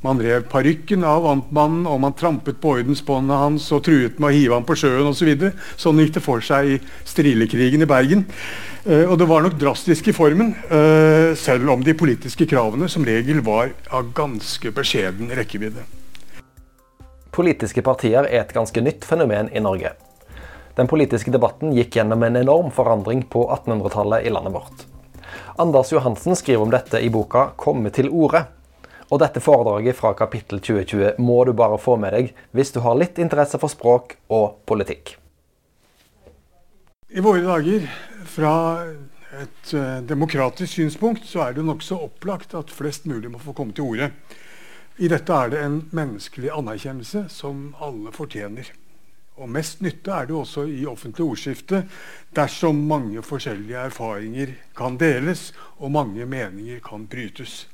Man rev parykken av amtmannen, og man trampet på ordensbåndet hans og truet med å hive ham på sjøen osv. Så sånn gikk det for seg i strilekrigen i Bergen. Uh, og det var nok drastisk i formen, uh, selv om de politiske kravene som regel var av ganske beskjeden rekkevidde. Politiske partier er et ganske nytt fenomen i Norge. Den politiske debatten gikk gjennom en enorm forandring på 1800-tallet i landet vårt. Anders Johansen skriver om dette i boka 'Komme til orde'. Og dette foredraget fra kapittel 2020 må du bare få med deg hvis du har litt interesse for språk og politikk. I våre dager, fra et uh, demokratisk synspunkt, så er det nokså opplagt at flest mulig må få komme til orde. I dette er det en menneskelig anerkjennelse som alle fortjener. Og mest nytte er det også i offentlig ordskifte dersom mange forskjellige erfaringer kan deles og mange meninger kan brytes.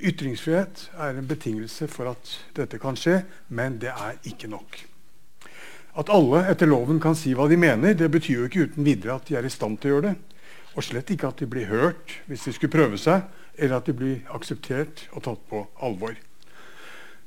Ytringsfrihet er en betingelse for at dette kan skje, men det er ikke nok. At alle etter loven kan si hva de mener, det betyr jo ikke uten videre at de er i stand til å gjøre det. Og slett ikke at de blir hørt hvis de skulle prøve seg, eller at de blir akseptert og tatt på alvor.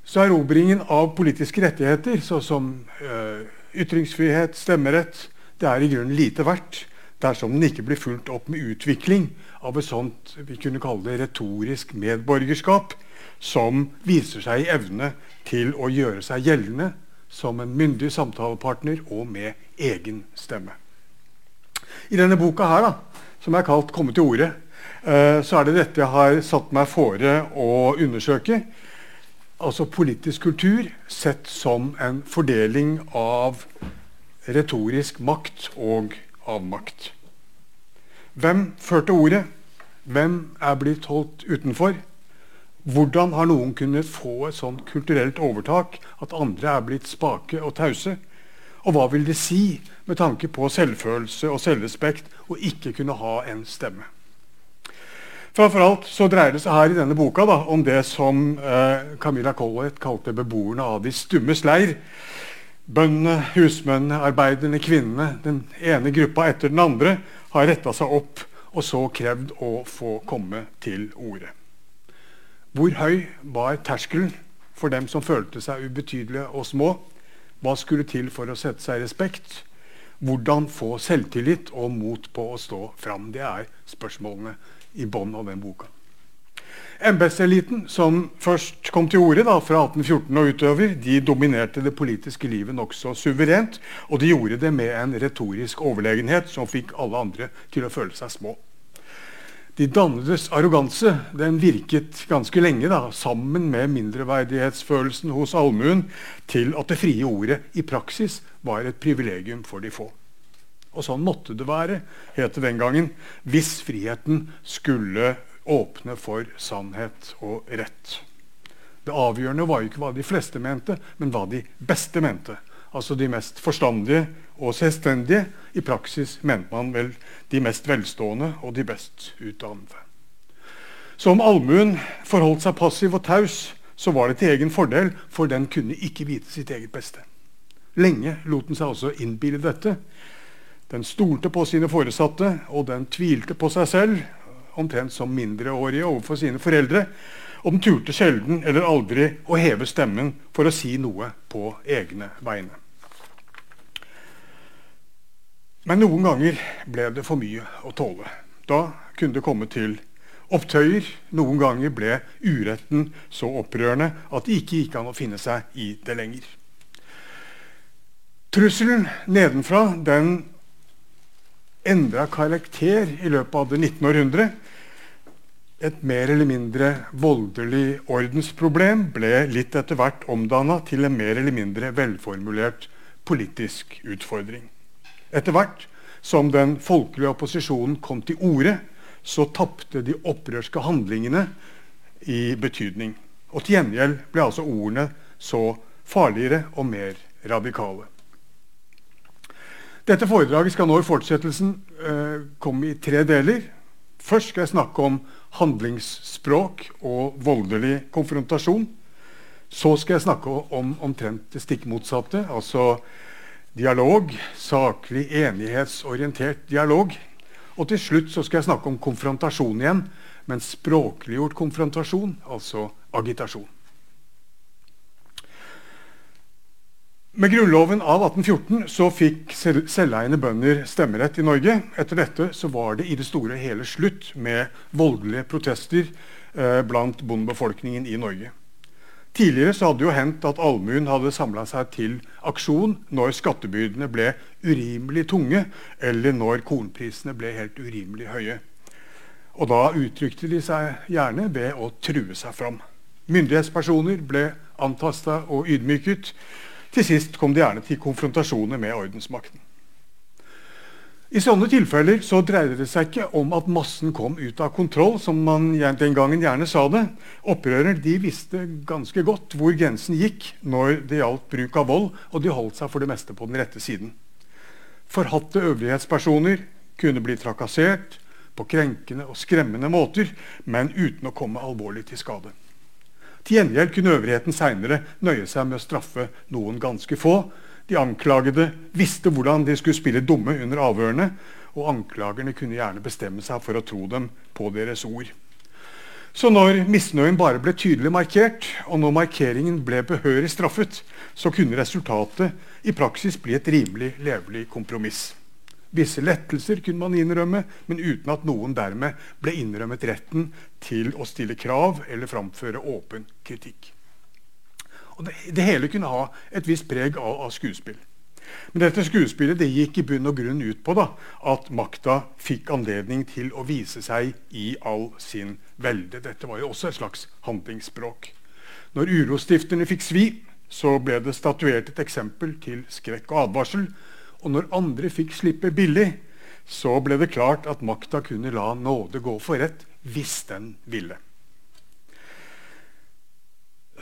Så erobringen av politiske rettigheter, såsom øh, ytringsfrihet, stemmerett, det er i grunnen lite verdt dersom den ikke blir fulgt opp med utvikling av et sånt vi kunne kalle det retorisk medborgerskap, som viser seg i evne til å gjøre seg gjeldende som en myndig samtalepartner og med egen stemme. I denne boka her, da, som er kalt 'Komme til orde', eh, så er det dette jeg har satt meg fore å undersøke. Altså politisk kultur sett som en fordeling av retorisk makt og avmakt. Hvem førte ordet? Hvem er blitt holdt utenfor? Hvordan har noen kunnet få et sånt kulturelt overtak at andre er blitt spake og tause? Og hva vil det si med tanke på selvfølelse og selvrespekt å ikke kunne ha en stemme? Framfor alt så dreier det seg her i denne boka da, om det som eh, Camilla Collett kalte beboerne av de stummes leir. Bøndene, husmennene, arbeiderne, kvinnene, den ene gruppa etter den andre, har retta seg opp og så krevd å få komme til orde. Hvor høy var terskelen for dem som følte seg ubetydelige og små? Hva skulle til for å sette seg i respekt? Hvordan få selvtillit og mot på å stå fram? Det er spørsmålene i bånn av den boka. Embetseliten, som først kom til orde fra 1814 og utover, de dominerte det politiske livet nokså suverent. Og de gjorde det med en retorisk overlegenhet som fikk alle andre til å føle seg små. De dannedes arroganse den virket ganske lenge da, sammen med mindreverdighetsfølelsen hos allmuen til at det frie ordet i praksis var et privilegium for de få. Og sånn måtte det være, het det den gangen, hvis friheten skulle åpne for sannhet og rett. Det avgjørende var jo ikke hva de fleste mente, men hva de beste mente. Altså de mest forstandige og selvstendige. I praksis mente man vel de mest velstående og de best utdannede. Så om allmuen forholdt seg passiv og taus, så var det til egen fordel, for den kunne ikke vite sitt eget beste. Lenge lot den seg også innbille dette. Den stolte på sine foresatte, og den tvilte på seg selv omtrent som mindreårige overfor sine foreldre. Og den turte sjelden eller aldri å heve stemmen for å si noe på egne vegne. Men noen ganger ble det for mye å tåle. Da kunne det komme til opptøyer. Noen ganger ble uretten så opprørende at det ikke gikk an å finne seg i det lenger. Trusselen nedenfra den endra karakter i løpet av det 19. århundre. Et mer eller mindre voldelig ordensproblem ble litt etter hvert omdanna til en mer eller mindre velformulert politisk utfordring. Etter hvert som den folkelige opposisjonen kom til orde, så tapte de opprørske handlingene i betydning. Og til gjengjeld ble altså ordene så farligere og mer radikale. Dette foredraget skal nå i fortsettelsen eh, komme i tre deler. Først skal jeg snakke om handlingsspråk og voldelig konfrontasjon. Så skal jeg snakke om omtrent det stikk motsatte, altså dialog. Saklig, enighetsorientert dialog. Og til slutt så skal jeg snakke om konfrontasjon igjen, men språkliggjort konfrontasjon, altså agitasjon. Med Grunnloven av 1814 så fikk selveiende bønder stemmerett i Norge. Etter dette så var det i det store og hele slutt med voldelige protester eh, blant bondebefolkningen i Norge. Tidligere så hadde det jo hendt at allmuen hadde samla seg til aksjon når skattebyrdene ble urimelig tunge, eller når kornprisene ble helt urimelig høye. Og da uttrykte de seg gjerne ved å true seg fram. Myndighetspersoner ble antasta og ydmyket. Til sist kom det gjerne til konfrontasjoner med ordensmakten. I sånne tilfeller så dreide det seg ikke om at massen kom ut av kontroll, som man den gangen gjerne sa det. Opprørerne de visste ganske godt hvor grensen gikk når det gjaldt bruk av vold, og de holdt seg for det meste på den rette siden. Forhatte øvrighetspersoner kunne bli trakassert på krenkende og skremmende måter, men uten å komme alvorlig til skade. Til gjengjeld kunne øvrigheten seinere nøye seg med å straffe noen ganske få. De anklagede visste hvordan de skulle spille dumme under avhørene, og anklagerne kunne gjerne bestemme seg for å tro dem på deres ord. Så når misnøyen bare ble tydelig markert, og når markeringen ble behørig straffet, så kunne resultatet i praksis bli et rimelig levelig kompromiss. Visse lettelser kunne man innrømme, men uten at noen dermed ble innrømmet retten til å stille krav eller framføre åpen kritikk. Og det, det hele kunne ha et visst preg av, av skuespill. Men dette skuespillet det gikk i bunn og grunn ut på da, at makta fikk anledning til å vise seg i all sin velde. Dette var jo også et slags handlingsspråk. Når urostifterne fikk svi, så ble det statuert et eksempel til skrekk og advarsel og når andre fikk slippe billig, så ble det klart at makta kunne la nåde gå for rett hvis den ville.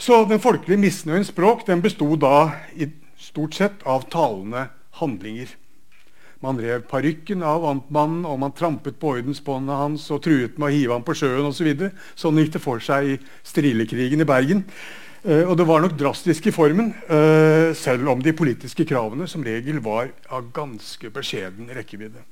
Så den folkelige misnøyens språk den besto da i stort sett av talende handlinger. Man rev parykken av amtmannen, og man trampet på ordensbåndet hans og truet med å hive ham på sjøen osv. Så sånn gikk det for seg i strilekrigen i Bergen. Uh, og det var nok drastisk i formen, uh, selv om de politiske kravene som regel var av ganske beskjeden rekkevidde.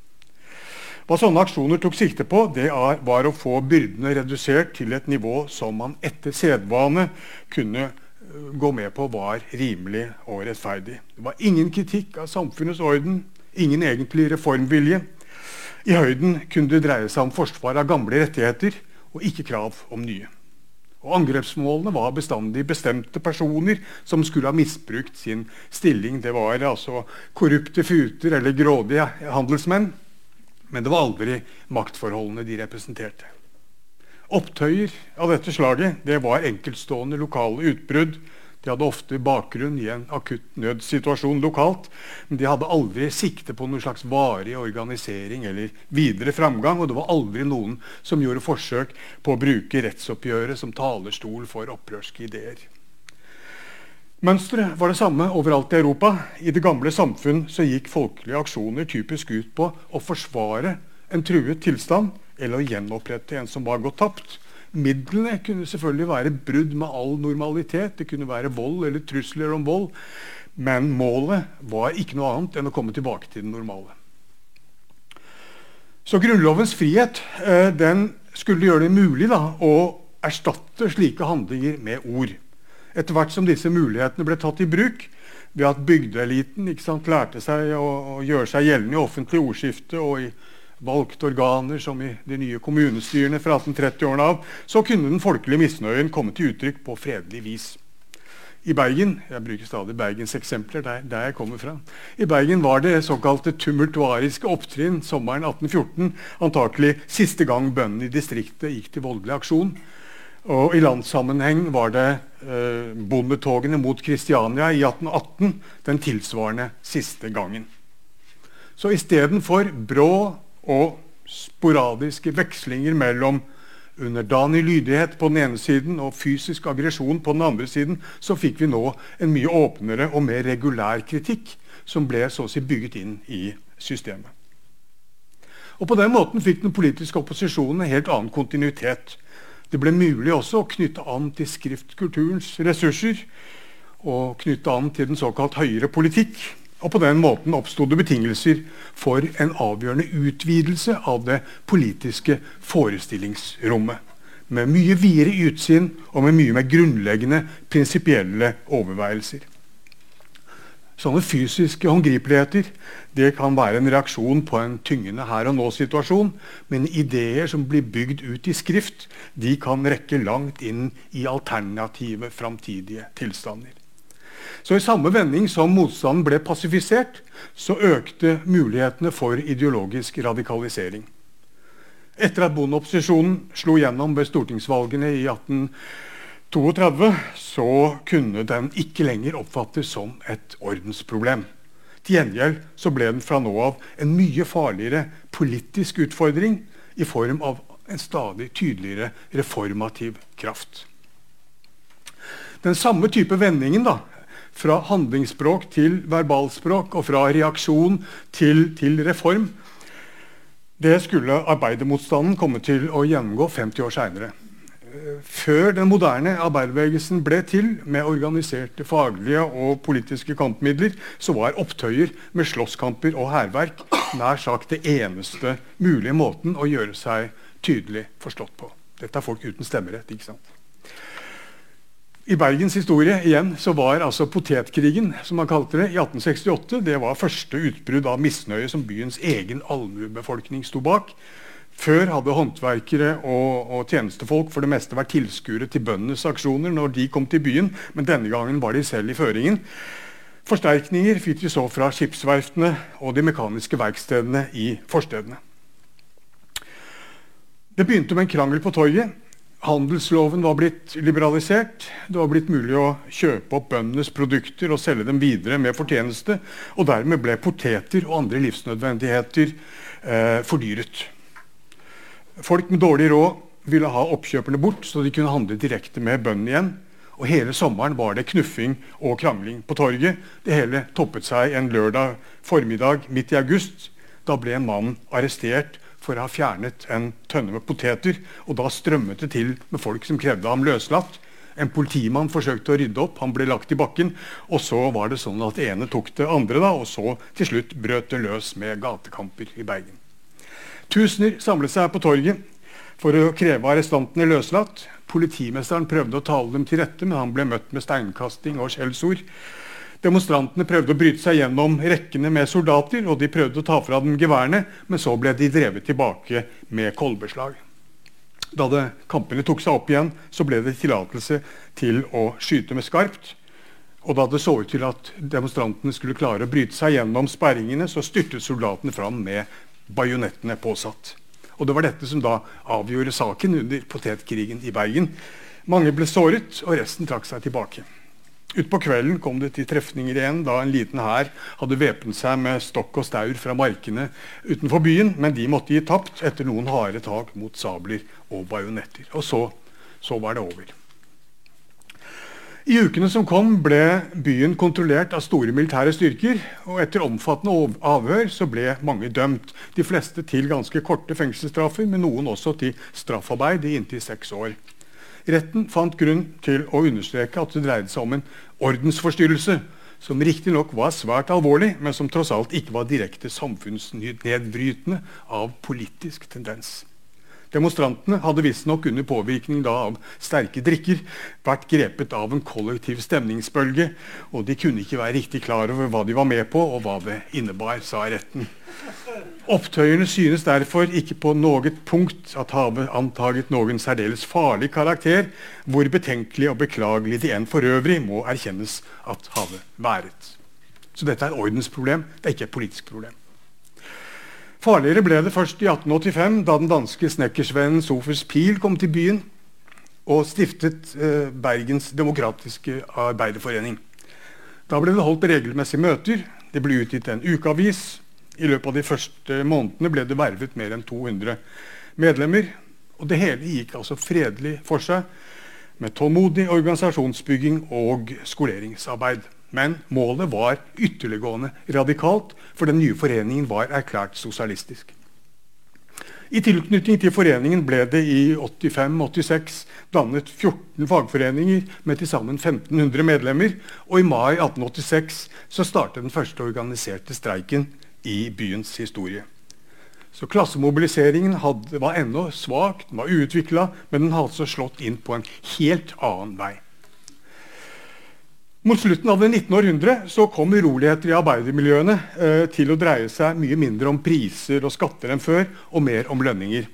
Hva sånne aksjoner tok sikte på, det var å få byrdene redusert til et nivå som man etter sedvane kunne uh, gå med på var rimelig og rettferdig. Det var ingen kritikk av samfunnets orden, ingen egentlig reformvilje. I høyden kunne det dreie seg om forsvar av gamle rettigheter og ikke krav om nye. Og Angrepsmålene var bestandig bestemte personer som skulle ha misbrukt sin stilling. Det var altså korrupte futer eller grådige handelsmenn. Men det var aldri maktforholdene de representerte. Opptøyer av dette slaget det var enkeltstående lokale utbrudd de hadde ofte bakgrunn i en akutt nødsituasjon lokalt, men de hadde aldri sikte på noen slags varig organisering eller videre framgang. Og det var aldri noen som gjorde forsøk på å bruke rettsoppgjøret som talerstol for opprørske ideer. Mønsteret var det samme overalt i Europa. I det gamle samfunn så gikk folkelige aksjoner typisk ut på å forsvare en truet tilstand eller å gjenopprette en som var gått tapt. Midlene kunne selvfølgelig være brudd med all normalitet. Det kunne være vold eller trusler om vold. Men målet var ikke noe annet enn å komme tilbake til det normale. Så Grunnlovens frihet eh, den skulle gjøre det mulig da, å erstatte slike handlinger med ord. Etter hvert som disse mulighetene ble tatt i bruk, ved at bygdeeliten lærte seg å, å, gjøre seg gjeldende i offentlig ordskifte og i valgte organer, som i de nye kommunestyrene fra 1830-årene av, så kunne den folkelige misnøyen komme til uttrykk på fredelig vis. I Bergen jeg bruker stadig Bergens eksempler, der, der jeg kommer fra, i Bergen var det såkalte tumultuariske opptrinn sommeren 1814 antakelig siste gang bøndene i distriktet gikk til voldelig aksjon. Og I landssammenheng var det eh, bondetogene mot Kristiania i 1818 den tilsvarende siste gangen. Så istedenfor brå og sporadiske vekslinger mellom underdanig lydighet på den ene siden og fysisk aggresjon på den andre siden, så fikk vi nå en mye åpnere og mer regulær kritikk som ble så å si bygget inn i systemet. Og På den måten fikk den politiske opposisjonen en helt annen kontinuitet. Det ble mulig også å knytte an til skriftkulturens ressurser og knytte an til den såkalt høyere politikk. Og På den måten oppsto det betingelser for en avgjørende utvidelse av det politiske forestillingsrommet. Med mye videre utsyn og med mye mer grunnleggende prinsipielle overveielser. Sånne fysiske håndgripeligheter det kan være en reaksjon på en tyngende her og nå-situasjon. Men ideer som blir bygd ut i skrift, de kan rekke langt inn i alternative framtidige tilstander. Så I samme vending som motstanden ble pasifisert, så økte mulighetene for ideologisk radikalisering. Etter at bondeopposisjonen slo gjennom ved stortingsvalgene i 1832, så kunne den ikke lenger oppfattes som et ordensproblem. Til gjengjeld så ble den fra nå av en mye farligere politisk utfordring i form av en stadig tydeligere reformativ kraft. Den samme type vendingen da, fra handlingsspråk til verbalspråk og fra reaksjon til, til reform, det skulle arbeidermotstanden komme til å gjennomgå 50 år seinere før den moderne arbeiderbevegelsen ble til med organiserte faglige og politiske kampmidler, så var opptøyer med slåsskamper og hærverk nær sagt det eneste mulige måten å gjøre seg tydelig forstått på. Dette er folk uten stemmerett. ikke sant? I Bergens historie igjen, så var altså potetkrigen som man kalte det, i 1868 det var første utbrudd av misnøye som byens egen allmuebefolkning sto bak. Før hadde håndverkere og, og, tjenestefolk for det meste vært tilskuere til bøndenes aksjoner når de kom til byen, men denne gangen var de selv i føringen. Forsterkninger fikk de så fra skipsverftene og de mekaniske verkstedene i forstedene. Det begynte med en krangel på torget. Handelsloven var blitt liberalisert. Det var blitt mulig å kjøpe opp bøndenes produkter og selge dem videre med fortjeneste. Og dermed ble poteter og andre livsnødvendigheter eh, fordyret. Folk med dårlig råd ville ha oppkjøperne bort, så de kunne handle direkte med bøndene igjen. Og Hele sommeren var det knuffing og krangling på torget. Det hele toppet seg en lørdag formiddag midt i august. Da ble en mann arrestert for å ha fjernet en tønne med poteter. og Da strømmet det til med folk som krevde ham løslatt. En politimann forsøkte å rydde opp, han ble lagt i bakken. Og så var det sånn at ene tok det andre, da, og så til slutt brøt det løs med gatekamper i Bergen. Tusener samlet seg på torget for å kreve arrestantene løslatt. Politimesteren prøvde å tale dem til rette, men han ble møtt med steinkasting og skjellsord. Demonstrantene prøvde å bryte seg gjennom rekkene med soldater, og de prøvde å ta fra dem geværene, men så ble de drevet tilbake med kolbeslag. Da det, kampene tok seg opp igjen, så ble det tillatelse til å skyte med skarpt. Og da det så ut til at demonstrantene skulle klare å bryte seg gjennom sperringene, så styrtet soldatene fram med bajonettene påsatt. Og Det var dette som da avgjorde saken under potetkrigen i Bergen. Mange ble såret, og resten trakk seg tilbake. Utpå kvelden kom det til trefninger igjen da en liten hær hadde væpnet seg med stokk og staur fra markene utenfor byen, men de måtte gi tapt etter noen harde tak mot sabler og bajonetter. Og så, så var det over. I ukene som kom, ble byen kontrollert av store militære styrker. og Etter omfattende avhør så ble mange dømt. De fleste til ganske korte fengselsstraffer, men noen også til straffarbeid i inntil seks år. Retten fant grunn til å understreke at det dreide seg om en ordensforstyrrelse, som riktignok var svært alvorlig, men som tross alt ikke var direkte samfunnsnedbrytende av politisk tendens. Demonstrantene hadde visstnok under påvirkning av sterke drikker vært grepet av en kollektiv stemningsbølge, og de kunne ikke være riktig klar over hva de var med på, og hva det innebar, sa retten. Opptøyene synes derfor ikke på noe punkt at havet antaget noen særdeles farlig karakter, hvor betenkelig og beklagelig de enn for øvrig må erkjennes at havet været. Så dette er et ordensproblem, det er ikke et politisk problem. Farligere ble det først i 1885, da den danske snekkersvennen Sofus Pil kom til byen og stiftet eh, Bergens demokratiske arbeiderforening. Da ble det holdt regelmessige møter. Det ble utgitt en ukeavis. I løpet av de første månedene ble det vervet mer enn 200 medlemmer. Og det hele gikk altså fredelig for seg, med tålmodig organisasjonsbygging og skoleringsarbeid. Men målet var ytterliggående radikalt, for den nye foreningen var erklært sosialistisk. I tilknytning til foreningen ble det i 85-86 dannet 14 fagforeninger med til sammen 1500 medlemmer. Og i mai 1886 så startet den første organiserte streiken i byens historie. Så klassemobiliseringen hadde, var ennå svak, den var uutvikla, men den hadde altså slått inn på en helt annen vei. Mot slutten av det 19. århundre så kom uroligheter i arbeidermiljøene eh, til å dreie seg mye mindre om priser og skatter enn før, og mer om lønninger.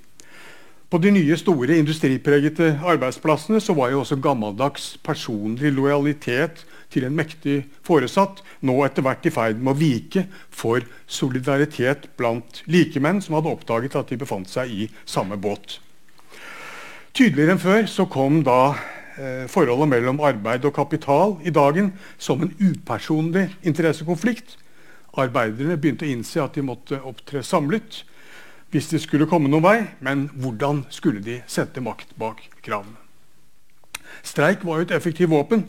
På de nye, store industripregete arbeidsplassene så var jo også gammeldags personlig lojalitet til en mektig foresatt nå etter hvert i ferd med å vike for solidaritet blant likemenn som hadde oppdaget at de befant seg i samme båt. Tydeligere enn før så kom da forholdet mellom arbeid og kapital i dagen som en upersonlig interessekonflikt. Arbeiderne begynte å innse at de måtte opptre samlet hvis de skulle komme noen vei, men hvordan skulle de sette makt bak kravene? Streik var jo et effektivt våpen,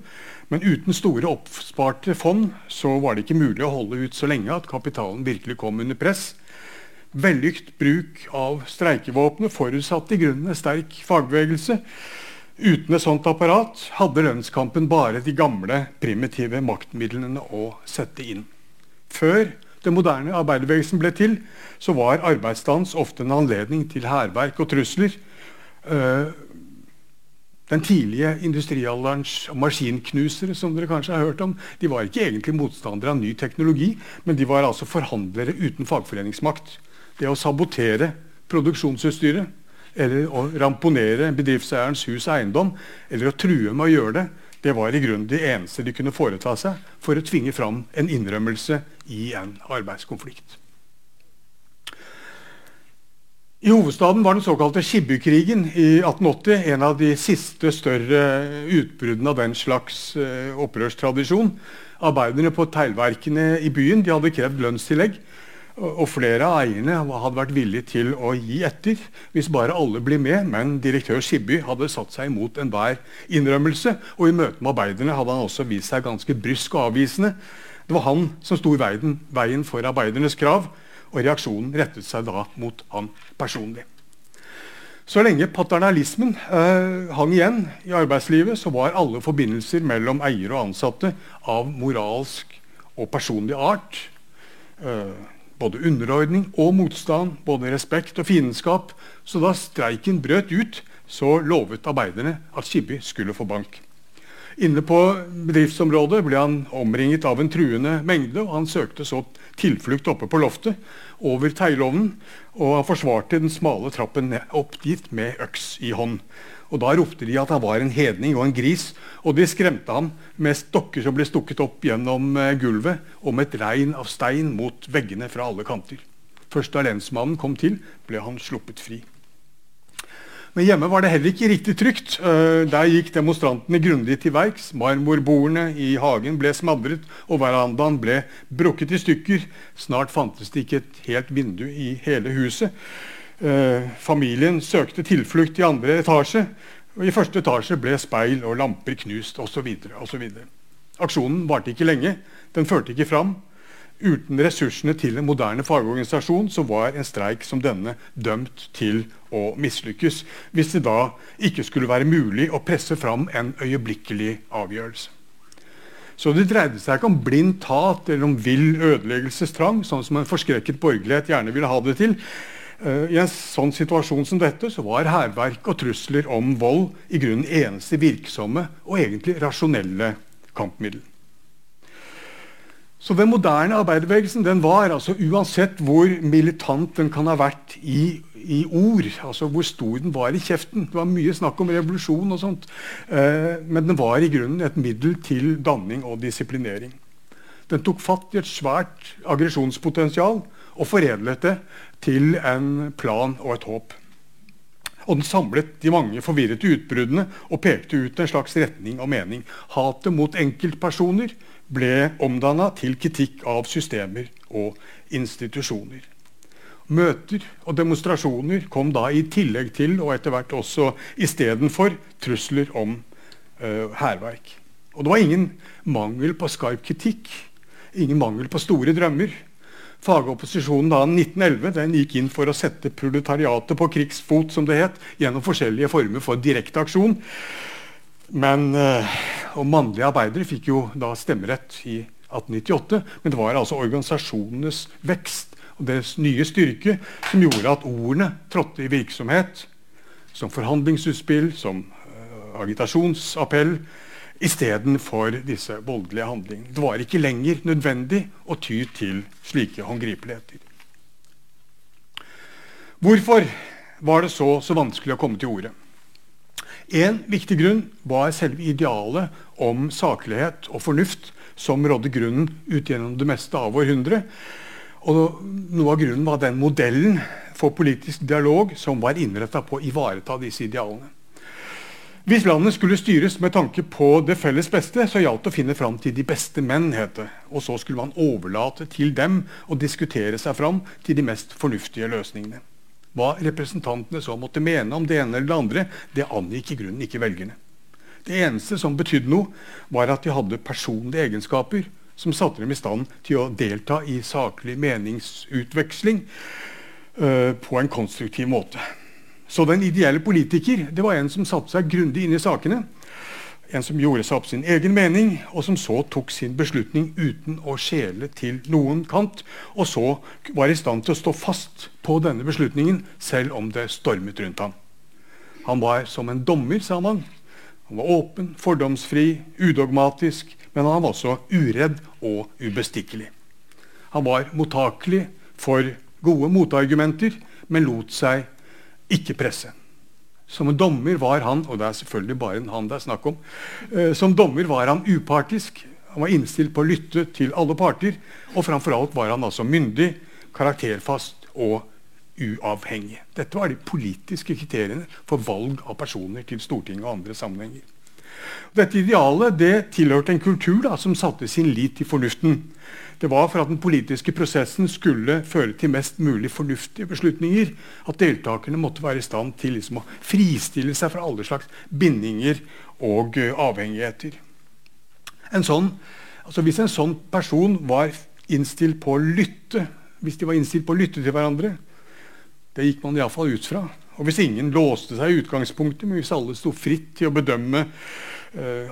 men uten store oppsparte fond så var det ikke mulig å holde ut så lenge at kapitalen virkelig kom under press. Vellykt bruk av streikevåpenet forutsatte i grunnen en sterk fagbevegelse. Uten et sånt apparat hadde lønnskampen bare de gamle, primitive maktmidlene å sette inn. Før den moderne arbeiderbevegelsen ble til, så var arbeidsstans ofte en anledning til hærverk og trusler. Uh, den tidlige industrialderens maskinknusere som dere kanskje har hørt om, de var ikke egentlig motstandere av ny teknologi, men de var altså forhandlere uten fagforeningsmakt. Det å sabotere produksjonsutstyret eller å ramponere bedriftseierens hus og eiendom, eller å true med å gjøre det, det var i grunnen det eneste de kunne foreta seg for å tvinge fram en innrømmelse i en arbeidskonflikt. I hovedstaden var den såkalte Skibbykrigen i 1880 en av de siste større utbruddene av den slags uh, opprørstradisjon. Arbeiderne på teglverkene i byen hadde krevd lønnstillegg og flere av eierne hadde vært villige til å gi etter hvis bare alle ble med, men direktør Skibby hadde satt seg imot enhver innrømmelse. Og i møte med arbeiderne hadde han også vist seg ganske brysk og avvisende. Det var han som sto i veien, veien for arbeidernes krav, og reaksjonen rettet seg da mot han personlig. Så lenge paternalismen eh, hang igjen i arbeidslivet, så var alle forbindelser mellom eiere og ansatte av moralsk og personlig art. Eh, både underordning og motstand, både respekt og fiendskap. Så da streiken brøt ut, så lovet arbeiderne at Skibby skulle få bank. Inne på bedriftsområdet ble han omringet av en truende mengde, og han søkte så tilflukt oppe på loftet, over teilovnen, og han forsvarte den smale trappen opp dit med øks i hånd. Og Da ropte de at han var en hedning og en gris, og de skremte ham med stokker som ble stukket opp gjennom eh, gulvet, og med et regn av stein mot veggene fra alle kanter. Først da lensmannen kom til, ble han sluppet fri. Men hjemme var det heller ikke riktig trygt. Eh, der gikk demonstrantene grundig til verks. Marmorbordene i hagen ble smadret, og verandaen ble brukket i stykker. Snart fantes det ikke et helt vindu i hele huset. Eh, familien søkte tilflukt i andre etasje. og I første etasje ble speil og lamper knust osv. Aksjonen varte ikke lenge. Den førte ikke fram. Uten ressursene til en moderne fagorganisasjon så var en streik som denne dømt til å mislykkes, hvis det da ikke skulle være mulig å presse fram en øyeblikkelig avgjørelse. Så det dreide seg ikke om blind tat eller om vill ødeleggelsestrang, sånn som en forskrekket borgerlighet gjerne ville ha det til. Uh, I en sånn situasjon som dette så var hærverk og trusler om vold i grunnen eneste virksomme og egentlig rasjonelle kampmiddel. Så Den moderne arbeiderbevegelsen den var, altså uansett hvor militant den kan ha vært i, i, ord, altså hvor stor den var i kjeften Det var mye snakk om revolusjon, og sånt, eh, men den var i grunnen et middel til danning og disiplinering. Den tok fatt i et svært aggresjonspotensial og foredlet det til en plan og et håp. Og den samlet de mange forvirrete utbruddene og pekte ut en slags retning og mening. Hatet mot enkeltpersoner ble omdanna til kritikk av systemer og institusjoner. Møter og demonstrasjoner kom da i tillegg til, og etter hvert også istedenfor, trusler om uh. Og det var ingen mangel på skarp kritikk, ingen mangel på store drømmer. Fagopposisjonen da 1911 den gikk inn for å sette proletariatet på krigsfot som det het, gjennom forskjellige former for direkte aksjon. Men, eh, og Mannlige arbeidere fikk jo da stemmerett i 1898, men det var altså organisasjonenes vekst og deres nye styrke som gjorde at ordene trådte i virksomhet som forhandlingsutspill, som uh, agitasjonsappell, istedenfor disse voldelige handlingene. Det var ikke lenger nødvendig å ty til slike håndgripeligheter. Hvorfor var det så, så vanskelig å komme til orde? En viktig grunn var selve idealet om saklighet og fornuft som rådde grunnen ut gjennom det meste av århundret. Og noe av grunnen var den modellen for politisk dialog som var innretta på å ivareta disse idealene. Hvis landet skulle styres med tanke på det felles beste, så gjaldt det å finne fram til de beste menn. het det. Og så skulle man overlate til dem å diskutere seg fram til de mest fornuftige løsningene. Hva representantene så måtte mene om det ene eller det andre, det angikk i grunnen ikke velgerne. Det eneste som betydde noe, var at de hadde personlige egenskaper som satte dem i stand til å delta i saklig meningsutveksling uh, på en konstruktiv måte. Så den ideelle politiker det var en som satte seg grundig inn i sakene. En som gjorde seg opp sin egen mening, og som så tok sin beslutning uten å skjele til noen kant. Og så var i stand til å stå fast på denne beslutningen selv om det stormet rundt ham. Han var som en dommer, sa man. Han var åpen, fordomsfri, udogmatisk, men han var også uredd og ubestikkelig. Han var mottakelig for gode motargumenter, men lot seg ikke presse. Som dommer var han og det er selvfølgelig bare en han det er snakk om, eh, som dommer var han upartisk. Han var innstilt på å lytte til alle parter. Og framfor alt var han altså myndig, karakterfast og uavhengig. Dette var de politiske kriteriene for valg av personer til Stortinget og andre sammenhenger. Dette idealet det tilhørte en kultur da, som satte sin lit til fornuften. Det var for at den politiske prosessen skulle føre til mest mulig fornuftige beslutninger. At deltakerne måtte være i stand til liksom å fristille seg fra alle slags bindinger og uh, avhengigheter. En sånn, altså hvis en sånn person var innstilt på å lytte, hvis de var innstilt på å lytte til hverandre, det gikk man iallfall ut fra. Og hvis ingen låste seg i utgangspunktet, men hvis alle sto fritt til å bedømme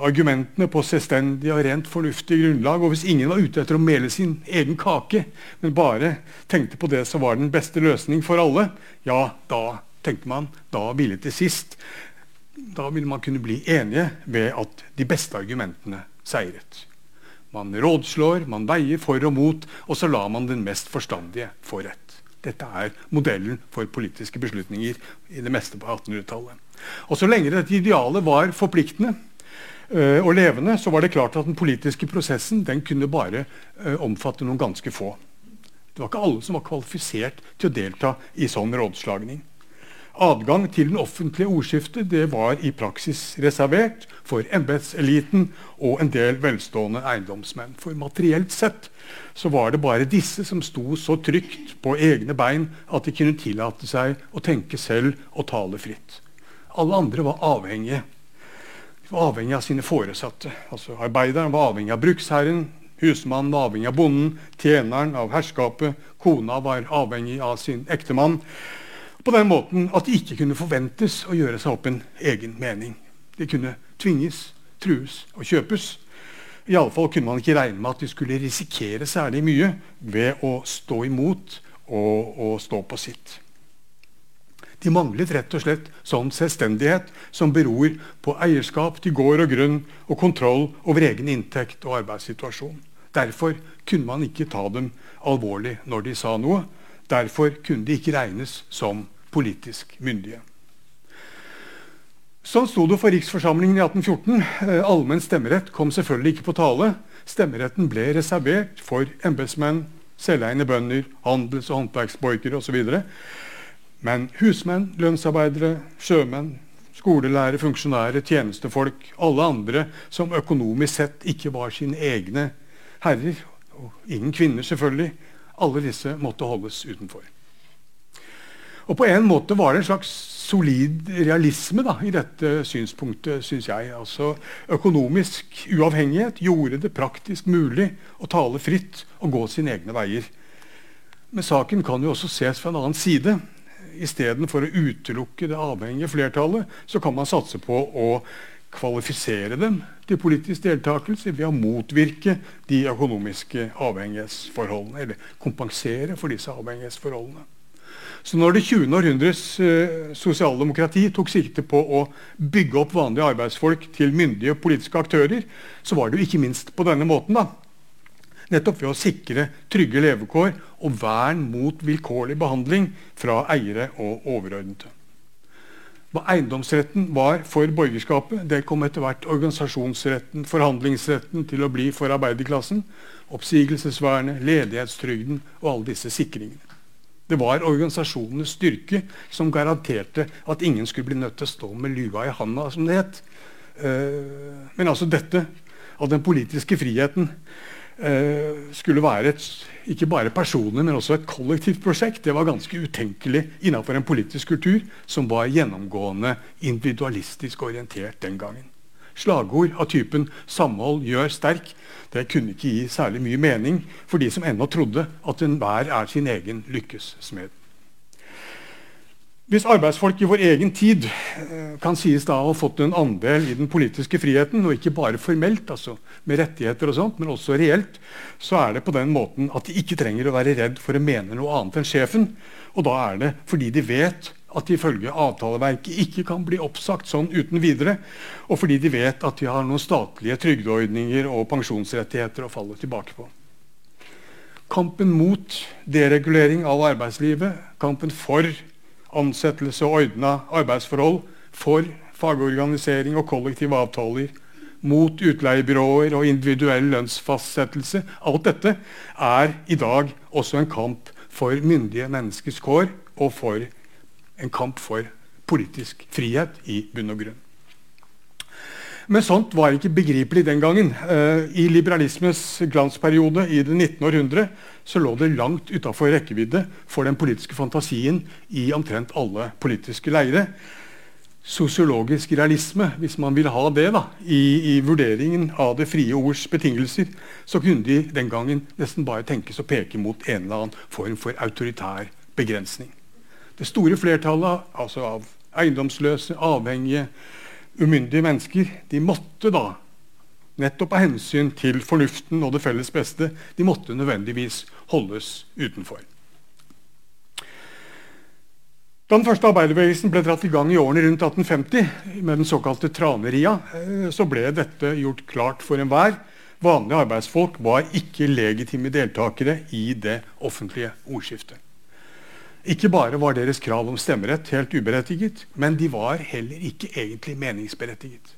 argumentene på selvstendig og rent fornuftig grunnlag. Og hvis ingen var ute etter å mele sin egen kake, men bare tenkte på det som var den beste løsning for alle, ja, da tenkte man da ville til sist da ville man kunne bli enige ved at de beste argumentene seiret. Man rådslår, man veier for og mot, og så lar man den mest forstandige få rett. Dette er modellen for politiske beslutninger i det meste på 1800-tallet. Og Så lenge dette idealet var forpliktende, og levende, så var det klart at den politiske prosessen den kunne bare uh, omfatte noen ganske få. Det var ikke alle som var kvalifisert til å delta i sånn rådslagning. Adgang til den offentlige ordskiftet det var i praksis reservert for embetseliten og en del velstående eiendomsmenn. For materielt sett så var det bare disse som sto så trygt på egne bein at de kunne tillate seg å tenke selv og tale fritt. Alle andre var avhengige var avhengig av sine foresatte. Altså Arbeideren var avhengig av bruksherren, husmannen var avhengig av bonden, tjeneren av herskapet, kona var avhengig av sin ektemann. På den måten at de ikke kunne forventes å gjøre seg opp en egen mening. De kunne tvinges, trues og kjøpes. Iallfall kunne man ikke regne med at de skulle risikere særlig mye ved å stå imot og, og stå på sitt. De manglet rett og slett sånn selvstendighet som beror på eierskap til gård og grunn og kontroll over egen inntekt og arbeidssituasjon. Derfor kunne man ikke ta dem alvorlig når de sa noe. Derfor kunne de ikke regnes som politisk myndige. Sånn sto det for riksforsamlingen i 1814. Eh, allmenn stemmerett kom selvfølgelig ikke på tale. Stemmeretten ble reservert for embetsmenn, selveiende bønder, handels- og håndverksborgere osv. Men husmenn, lønnsarbeidere, sjømenn, skolelærere, funksjonærer, tjenestefolk, alle andre som økonomisk sett ikke var sine egne herrer, og ingen kvinner selvfølgelig, alle disse måtte holdes utenfor. Og På en måte var det en slags solid realisme da, i dette synspunktet, syns jeg. Altså, økonomisk uavhengighet gjorde det praktisk mulig å tale fritt og gå sine egne veier. Men saken kan jo også ses fra en annen side istedenfor å utelukke det avhengige flertallet, så kan man satse på å kvalifisere dem til politisk deltakelse ved å motvirke de økonomiske avhengighetsforholdene. Eller kompensere for disse avhengighetsforholdene. Så når det 20. århundres eh, sosialdemokrati tok sikte på å bygge opp vanlige arbeidsfolk til myndige politiske aktører, så var det jo ikke minst på denne måten. da. Nettopp ved å sikre trygge levekår og vern mot vilkårlig behandling fra eiere og overordnede. Hva eiendomsretten var for borgerskapet, det kom etter hvert organisasjonsretten, forhandlingsretten til å bli for arbeiderklassen, oppsigelsesvernet, ledighetstrygden og alle disse sikringene. Det var organisasjonenes styrke som garanterte at ingen skulle bli nødt til å stå med lua i handa, som det het. Eh, men altså dette av den politiske friheten skulle være et, ikke bare personlig, men også et kollektivt prosjekt. Det var ganske utenkelig innenfor en politisk kultur som var gjennomgående individualistisk orientert den gangen. Slagord av typen 'samhold gjør sterk' det kunne ikke gi særlig mye mening for de som ennå trodde at enhver er sin egen lykkes smed. Hvis arbeidsfolk i vår egen tid eh, kan sies da å ha fått en andel i den politiske friheten, og ikke bare formelt, altså med rettigheter og sånt, men også reelt, så er det på den måten at de ikke trenger å være redd for å mene noe annet enn sjefen. Og da er det fordi de vet at de ifølge avtaleverket ikke kan bli oppsagt sånn uten videre, og fordi de vet at de har noen statlige trygdeordninger og pensjonsrettigheter å falle tilbake på. Kampen mot deregulering av arbeidslivet, kampen for ansettelse og ordna arbeidsforhold, for fagorganisering og kollektive avtaler, mot utleiebyråer og individuell lønnsfastsettelse. Alt dette er i dag også en kamp for myndige menneskers kår og for en kamp for politisk frihet i bunn og grunn. Men sånt var ikke begripelig den gangen. Uh, I liberalismens glansperiode i det 19. århundre så lå det langt utafor rekkevidde for den politiske fantasien i omtrent alle politiske leire. Sosiologisk realisme, hvis man vil ha det da, i, i, vurderingen av det frie ords betingelser, så kunne de den gangen nesten bare tenkes å peke mot en eller annen form for autoritær begrensning. Det store flertallet altså av eiendomsløse, avhengige, umyndige mennesker de måtte da, nettopp av hensyn til fornuften og det felles beste, de måtte nødvendigvis holdes utenfor. Da den første arbeiderbevegelsen ble dratt i gang i årene rundt 1850, med den såkalte Traneria, eh, så ble dette gjort klart for enhver. Vanlige arbeidsfolk var ikke legitime deltakere i det offentlige ordskiftet. Ikke bare var deres krav om stemmerett helt uberettiget, men de var heller ikke egentlig meningsberettiget.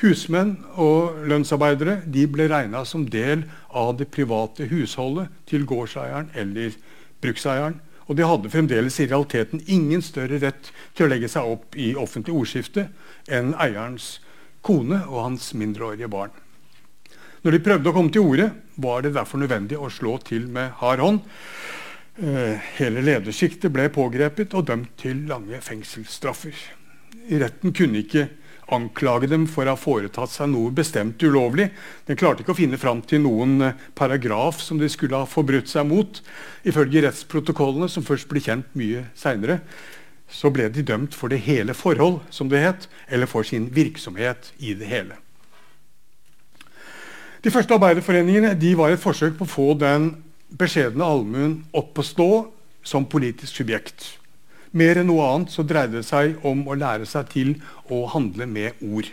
Husmenn og lønnsarbeidere de ble regna som del av det private husholdet til gårdseieren eller brukseieren. Og de hadde fremdeles i realiteten ingen større rett til å legge seg opp i offentlig ordskifte enn eierens kone og hans mindreårige barn. Når de prøvde å komme til orde, var det derfor nødvendig å slå til med hard hånd. Eh, hele ledersjiktet ble pågrepet og dømt til lange fengselsstraffer. Retten kunne ikke anklage dem for å ha foretatt seg noe bestemt ulovlig. Den klarte ikke å finne fram til noen eh, paragraf som de skulle ha forbrutt seg mot. Ifølge rettsprotokollene, som først ble kjent mye seinere, så ble de dømt for det hele forhold, som det het, eller for sin virksomhet i det hele. De første arbeiderforeningene de var et forsøk på å få den beskjedne allmuen opp å stå som politisk subjekt. Mer enn noe annet så dreide det seg om å lære seg til å handle med ord.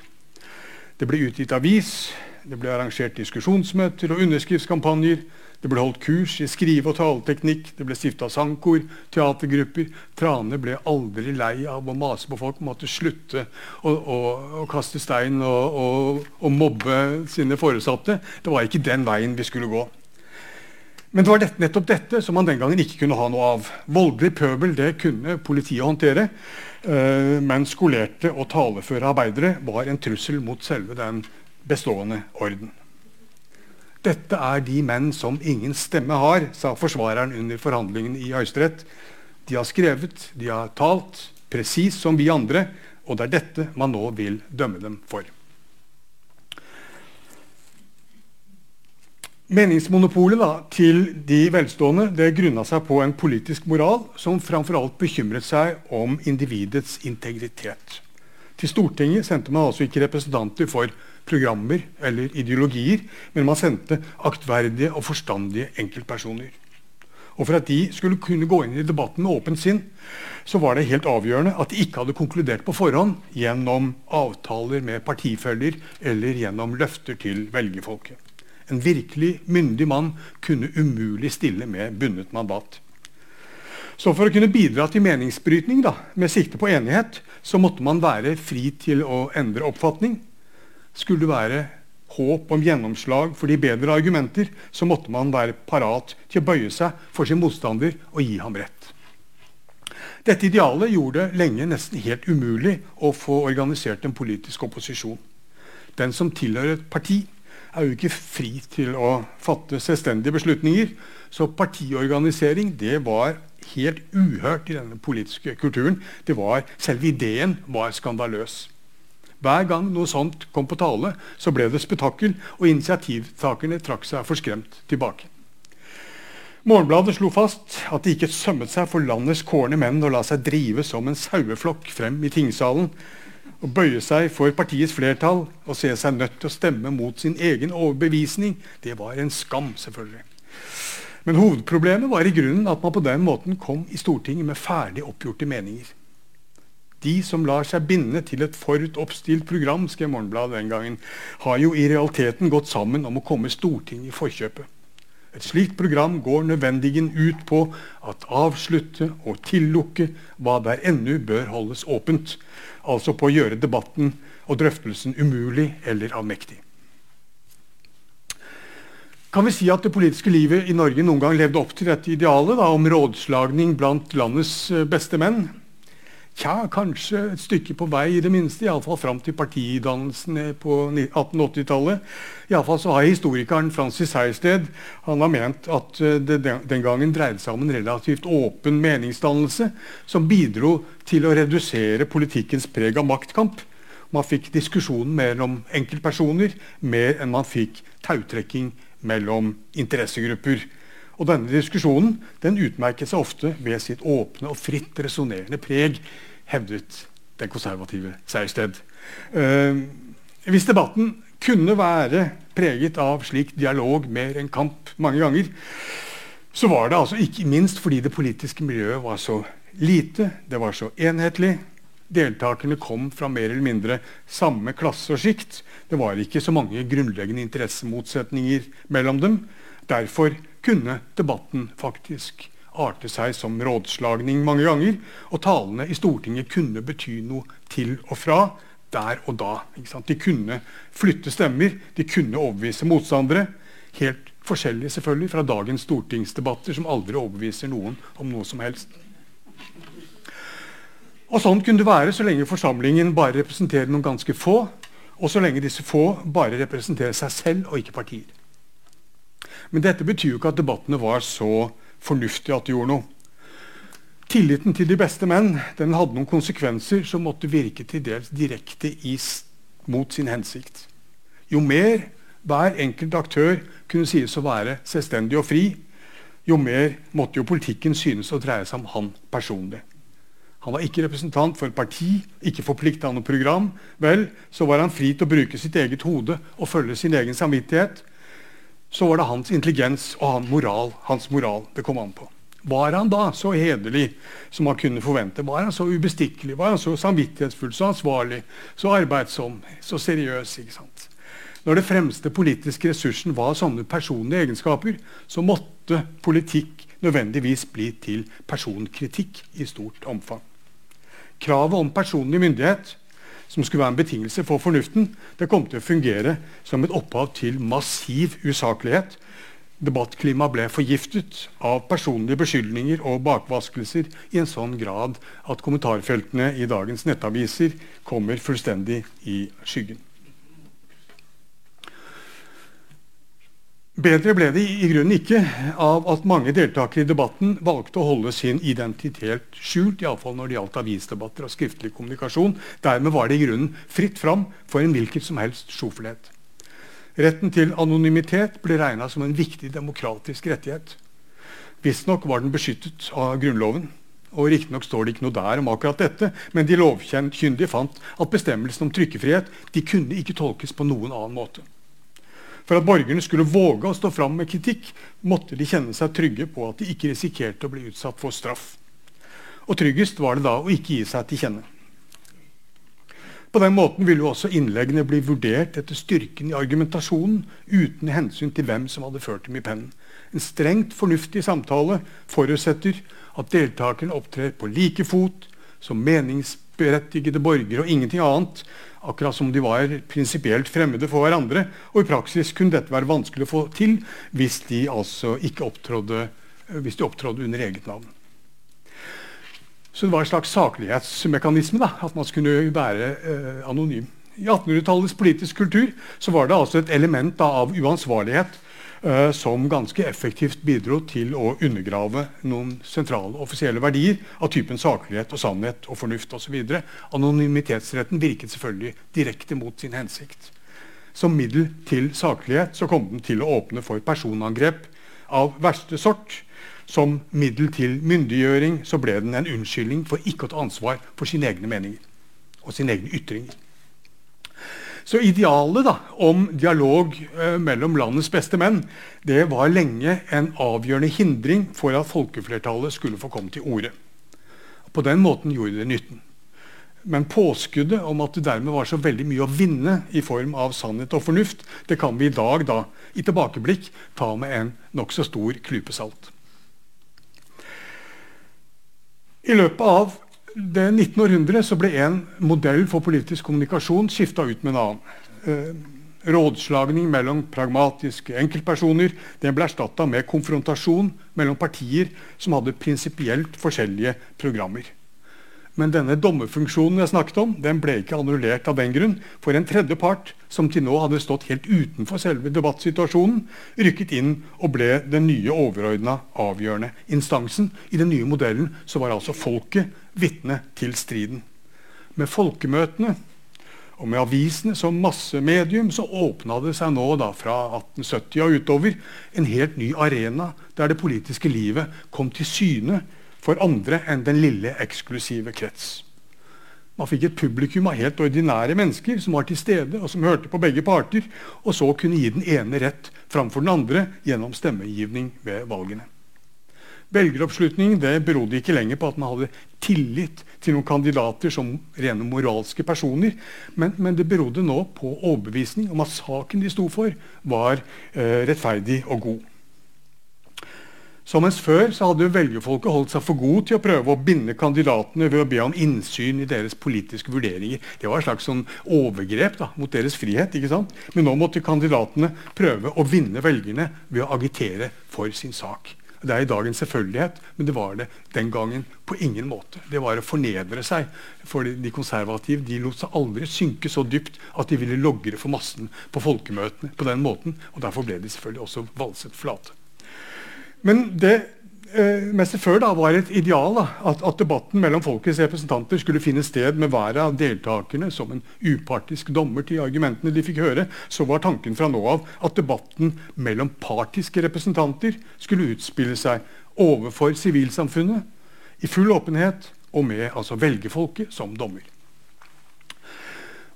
Det ble utgitt avis, det ble arrangert diskusjonsmøter og underskriftskampanjer. Det ble holdt kurs i skrive- og taleteknikk, det ble stifta sangkor, teatergrupper. Trane ble aldri lei av å mase på folk, måtte slutte å, å, å kaste stein og, og mobbe sine foresatte. Det var ikke den veien vi skulle gå. Men det var dette, nettopp dette som man den gangen ikke kunne ha noe av. Voldelig pøbel det kunne politiet håndtere, uh, men skolerte og taleføre arbeidere var en trussel mot selve den bestående orden. Dette er de menn som ingen stemme har, sa forsvareren under forhandlingene i Høyesterett. De har skrevet, de har talt, presis som vi andre, og det er dette man nå vil dømme dem for. Meningsmonopolet da, til de velstående det grunna seg på en politisk moral som framfor alt bekymret seg om individets integritet. Til Stortinget sendte man altså ikke representanter for programmer eller ideologier, men man sendte aktverdige og forstandige enkeltpersoner. Og for at de skulle kunne gå inn i debatten med åpent sinn, så var det helt avgjørende at de ikke hadde konkludert på forhånd gjennom avtaler med partifeller eller gjennom løfter til velgerfolket. En virkelig myndig mann kunne umulig stille med bundet mandat. Så for å kunne bidra til meningsbrytning da, med sikte på enighet, så måtte man være fri til å endre oppfatning. Skulle det være håp om gjennomslag for de bedre argumenter, så måtte man være parat til å bøye seg for sin motstander og gi ham rett. Dette idealet gjorde det lenge nesten helt umulig å få organisert en politisk opposisjon. Den som tilhører et parti, er jo ikke fri til å fatte selvstendige beslutninger. Så partiorganisering det var helt uhørt i denne politiske kulturen. Det var, Selve ideen var skandaløs. Hver gang noe sånt kom på tale, så ble det spetakkel, og initiativtakerne trakk seg forskremt tilbake. Morgenbladet slo fast at det ikke sømmet seg for landets kårne menn å la seg drive som en saueflokk frem i tingsalen, å bøye seg for partiets flertall og se seg nødt til å stemme mot sin egen overbevisning, det var en skam, selvfølgelig. Men hovedproblemet var i grunnen at man på den måten kom i Stortinget med ferdig oppgjorte meninger. De som lar seg binde til et forut oppstilt program, skrev Morgenbladet den gangen, har jo i realiteten gått sammen om å komme Stortinget i forkjøpet. Et slikt program går nødvendigen ut på at avslutte og tillukke hva der ennå bør holdes åpent, altså på å gjøre debatten og drøftelsen umulig eller avmektig. Kan vi si at det politiske livet i Norge noen gang levde opp til dette idealet da, om rådslagning blant landets eh, beste menn? Tja, kanskje et stykke på vei, i det minste. Iallfall fram til partidannelsen på 1880-tallet. Iallfall så har historikeren Francis Heisted han har ment at eh, det den gangen dreide seg om en relativt åpen meningsdannelse som bidro til å redusere politikkens preg av maktkamp. Man fikk diskusjonen mellom enkeltpersoner mer enn man fikk tautrekking mellom interessegrupper. Og denne diskusjonen den utmerket seg ofte ved sitt åpne og fritt resonnerende preg, hevdet den konservative Sejersted. Eh, hvis debatten kunne være preget av slik dialog mer enn kamp mange ganger, så var det altså ikke minst fordi det politiske miljøet var så lite, det var så enhetlig. Deltakerne kom fra mer eller mindre samme klasse og sjikt. Det var ikke så mange grunnleggende interessemotsetninger mellom dem. Derfor kunne debatten faktisk arte seg som rådslagning mange ganger. Og talene i Stortinget kunne bety noe til og fra der og da. De kunne flytte stemmer, de kunne overbevise motstandere. Helt forskjellig selvfølgelig fra dagens stortingsdebatter, som aldri overbeviser noen om noe som helst. Og Sånn kunne det være så lenge forsamlingen bare representerer noen ganske få, og så lenge disse få bare representerer seg selv og ikke partier. Men dette betyr jo ikke at debattene var så fornuftige at de gjorde noe. Tilliten til de beste menn den hadde noen konsekvenser som måtte virke til dels direkte mot sin hensikt. Jo mer hver enkelt aktør kunne sies å være selvstendig og fri, jo mer måtte jo politikken synes å dreie seg om han personlig. Han var ikke representant for et parti, ikke forplikta av noe program. Vel, så var han fri til å bruke sitt eget hode og følge sin egen samvittighet så var det hans intelligens og hans moral, hans moral det kom an på. Var han da så hederlig som man kunne forvente? Var han så ubestikkelig? Var han så samvittighetsfull, så ansvarlig, så arbeidsom, så seriøs? ikke sant? Når det fremste politiske ressursen var sånne personlige egenskaper, så måtte politikk nødvendigvis bli til personkritikk i stort omfang. Kravet om personlig myndighet som skulle være en betingelse for fornuften, det kom til å fungere som et opphav til massiv usaklighet. Debattklimaet ble forgiftet av personlige beskyldninger og bakvaskelser i en sånn grad at kommentarfeltene i dagens nettaviser kommer fullstendig i skyggen. Bedre ble det i grunnen ikke av at mange deltakere i debatten valgte å holde sin identitet skjult, iallfall når det gjaldt avisdebatter og skriftlig kommunikasjon. Dermed var det i grunnen fritt fram for en hvilken som helst sjofelhet. Retten til anonymitet ble regna som en viktig demokratisk rettighet. Visstnok var den beskyttet av Grunnloven. og Riktignok står det ikke noe der om akkurat dette, men de lovkyndige fant at bestemmelsen om trykkefrihet de kunne ikke tolkes på noen annen måte. For at borgerne skulle våge å stå fram med kritikk, måtte de kjenne seg trygge på at de ikke risikerte å bli utsatt for straff. Og tryggest var det da å ikke gi seg til kjenne. På den måten ville jo også innleggene bli vurdert etter styrken i argumentasjonen, uten hensyn til hvem som hadde ført dem i pennen. En strengt fornuftig samtale forutsetter at deltakerne opptrer på like fot som meningsberettigede borgere og ingenting annet, akkurat som de var prinsipielt fremmede for hverandre. Og i praksis kunne dette være vanskelig å få til hvis de altså ikke opptrådde, hvis de opptrådde under eget navn. Så det var en slags saklighetsmekanisme da, at man skulle være eh, anonym. I 1800-tallets politiske kultur var det altså et element da, av uansvarlighet eh, som ganske effektivt bidro til å undergrave noen sentrale offisielle verdier av typen saklighet og sannhet og fornuft osv. Anonymitetsretten virket selvfølgelig direkte mot sin hensikt. Som middel til saklighet så kom den til å åpne for personangrep av verste sort som middel til myndiggjøring så ble den en unnskyldning for ikke å ta ansvar for sine egne meninger og sine egne ytringer. Så idealet da, om dialog eh, mellom landets beste menn det var lenge en avgjørende hindring for at folkeflertallet skulle få komme til orde. På den måten gjorde det nytten. Men påskuddet om at det dermed var så veldig mye å vinne i form av sannhet og fornuft, det kan vi i dag da, i tilbakeblikk ta med en nokså stor klype salt. I løpet av det 1900 så ble en modell for politisk kommunikasjon skifta ut med en annen. Eh, rådslagning mellom pragmatiske enkeltpersoner den ble erstatta med konfrontasjon mellom partier som hadde prinsipielt forskjellige programmer. Men denne dommerfunksjonen jeg snakket om, den ble ikke annullert av den grunn. For en tredje part, som til nå hadde stått helt utenfor selve debattsituasjonen, rykket inn og ble den nye overordna avgjørende instansen. I den nye modellen så var altså folket vitne til striden. Med folkemøtene og med avisene som massemedium så åpna det seg nå da, fra 1870 og utover en helt ny arena der det politiske livet kom til syne for andre enn den lille, eksklusive krets. Man fikk et publikum av helt ordinære mennesker som var til stede og som hørte på begge parter, og så kunne gi den ene rett framfor den andre gjennom stemmegivning ved valgene. Velgeroppslutningen det berodde ikke lenger på at man hadde tillit til noen kandidater som rene moralske personer, men, men det berodde nå på overbevisning om at saken de sto for, var eh, rettferdig og god. Så mens før så hadde velgerfolket holdt seg for god til å prøve å binde kandidatene ved å be om innsyn i deres politiske vurderinger. Det var et slags sånn overgrep da, mot deres frihet. ikke sant? Men nå måtte kandidatene prøve å vinne velgerne ved å agitere for sin sak. Det er i dag en selvfølgelighet, men det var det den gangen på ingen måte. Det var å fornedre seg. For de konservative de lot seg aldri synke så dypt at de ville logre for massen på folkemøtene på den måten. og Derfor ble de selvfølgelig også valset flate. Men det eh, meste før da var et ideal da, at, at, debatten mellom folkets representanter skulle finne sted med hver av deltakerne som en upartisk dommer til argumentene de fikk høre, så var tanken fra nå av at debatten mellom partiske representanter skulle utspille seg overfor sivilsamfunnet i full åpenhet og med altså velgerfolket som dommer.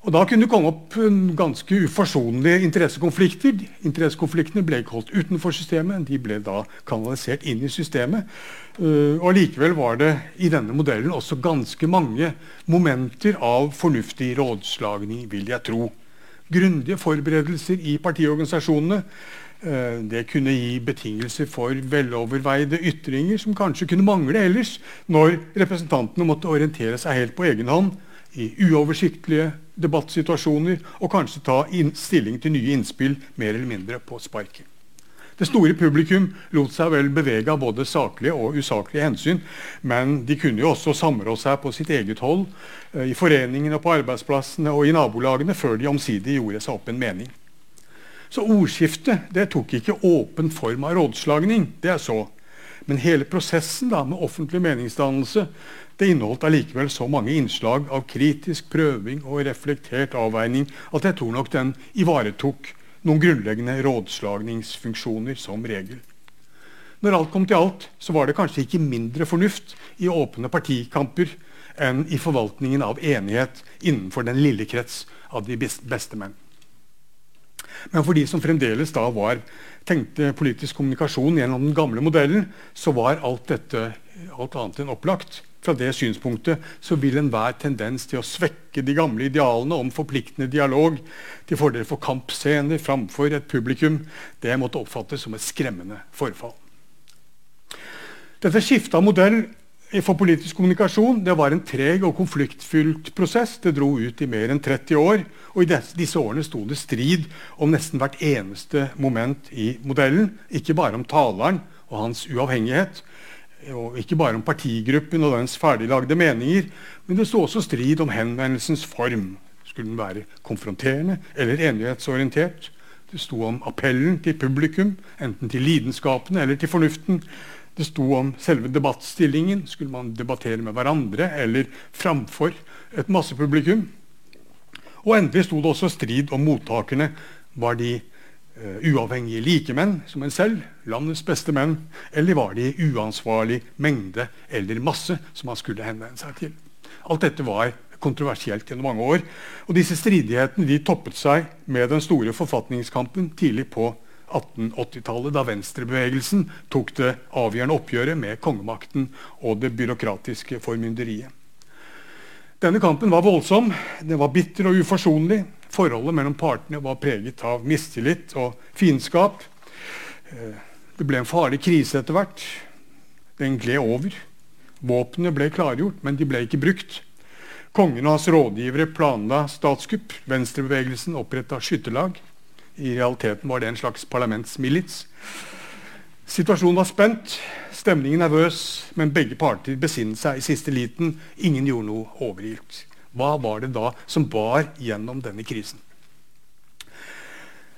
Og Da kunne det komme opp ganske uforsonlige interessekonflikter. Interessekonfliktene ble ikke holdt utenfor systemet, de ble da kanalisert inn i systemet. Uh, og Likevel var det i denne modellen også ganske mange momenter av fornuftig rådslagning, vil jeg tro. Grundige forberedelser i partiorganisasjonene. Uh, det kunne gi betingelser for veloverveide ytringer som kanskje kunne mangle ellers, når representantene måtte orientere seg helt på egen hånd i uoversiktlige debattsituasjoner og kanskje ta stilling til nye innspill mer eller mindre på sparket. Det store publikum lot seg vel bevege av både saklige og usaklige hensyn, men de kunne jo også samrå seg på sitt eget hold, eh, i foreningene, på arbeidsplassene og i nabolagene, før de omsider gjorde seg opp en mening. Så ordskiftet det tok ikke åpen form av rådslagning. det er så. Men hele prosessen da, med offentlig meningsdannelse det inneholdt allikevel så mange innslag av kritisk prøving og reflektert avveining at jeg tror nok den ivaretok noen grunnleggende rådslagningsfunksjoner som regel. Når alt kom til alt, så var det kanskje ikke mindre fornuft i åpne partikamper enn i forvaltningen av enighet innenfor den lille krets av de beste menn. Men for de som fremdeles da var, tenkte politisk kommunikasjon gjennom den gamle modellen, så var alt dette alt annet enn opplagt. Fra det synspunktet så vil enhver tendens til å svekke de gamle idealene om forpliktende dialog til fordel for kampscener framfor et publikum, det måtte oppfattes som et skremmende forfall. Dette skiftet av modell for politisk kommunikasjon det var en treg og konfliktfylt prosess. Det dro ut i mer enn 30 år. Og i disse årene sto det strid om nesten hvert eneste moment i modellen. Ikke bare om taleren og hans uavhengighet, og ikke bare om partigruppen og dens ferdiglagde meninger, men det sto også strid om henvendelsens form. Skulle den være konfronterende eller enighetsorientert? Det sto om appellen til publikum, enten til lidenskapene eller til fornuften. Det sto om selve debattstillingen. Skulle man debattere med hverandre eller framfor et massepublikum? Og endelig sto det også strid om mottakerne. Var de uavhengige likemenn som en selv, landets beste menn, eller var de uansvarlig mengde eller masse som han skulle henvende seg til? Alt dette var kontroversielt gjennom mange år. Og disse stridighetene de toppet seg med den store forfatningskampen tidlig på 1880-tallet, da venstrebevegelsen tok det avgjørende oppgjøret med kongemakten og det byråkratiske formynderiet. Denne kampen var voldsom, den var bitter og uforsonlig. Forholdet mellom partene var preget av mistillit og fiendskap. Eh, det ble en farlig krise etter hvert. Den gled over. Våpnene ble klargjort, men de ble ikke brukt. Kongen og hans rådgivere planla statskupp. Venstrebevegelsen oppretta skytterlag. I realiteten var det en slags parlamentsmilits. Situasjonen var spent, stemningen nervøs, men begge parter besinnet seg i siste liten. Ingen gjorde noe overilt. Hva var det da som bar gjennom denne krisen?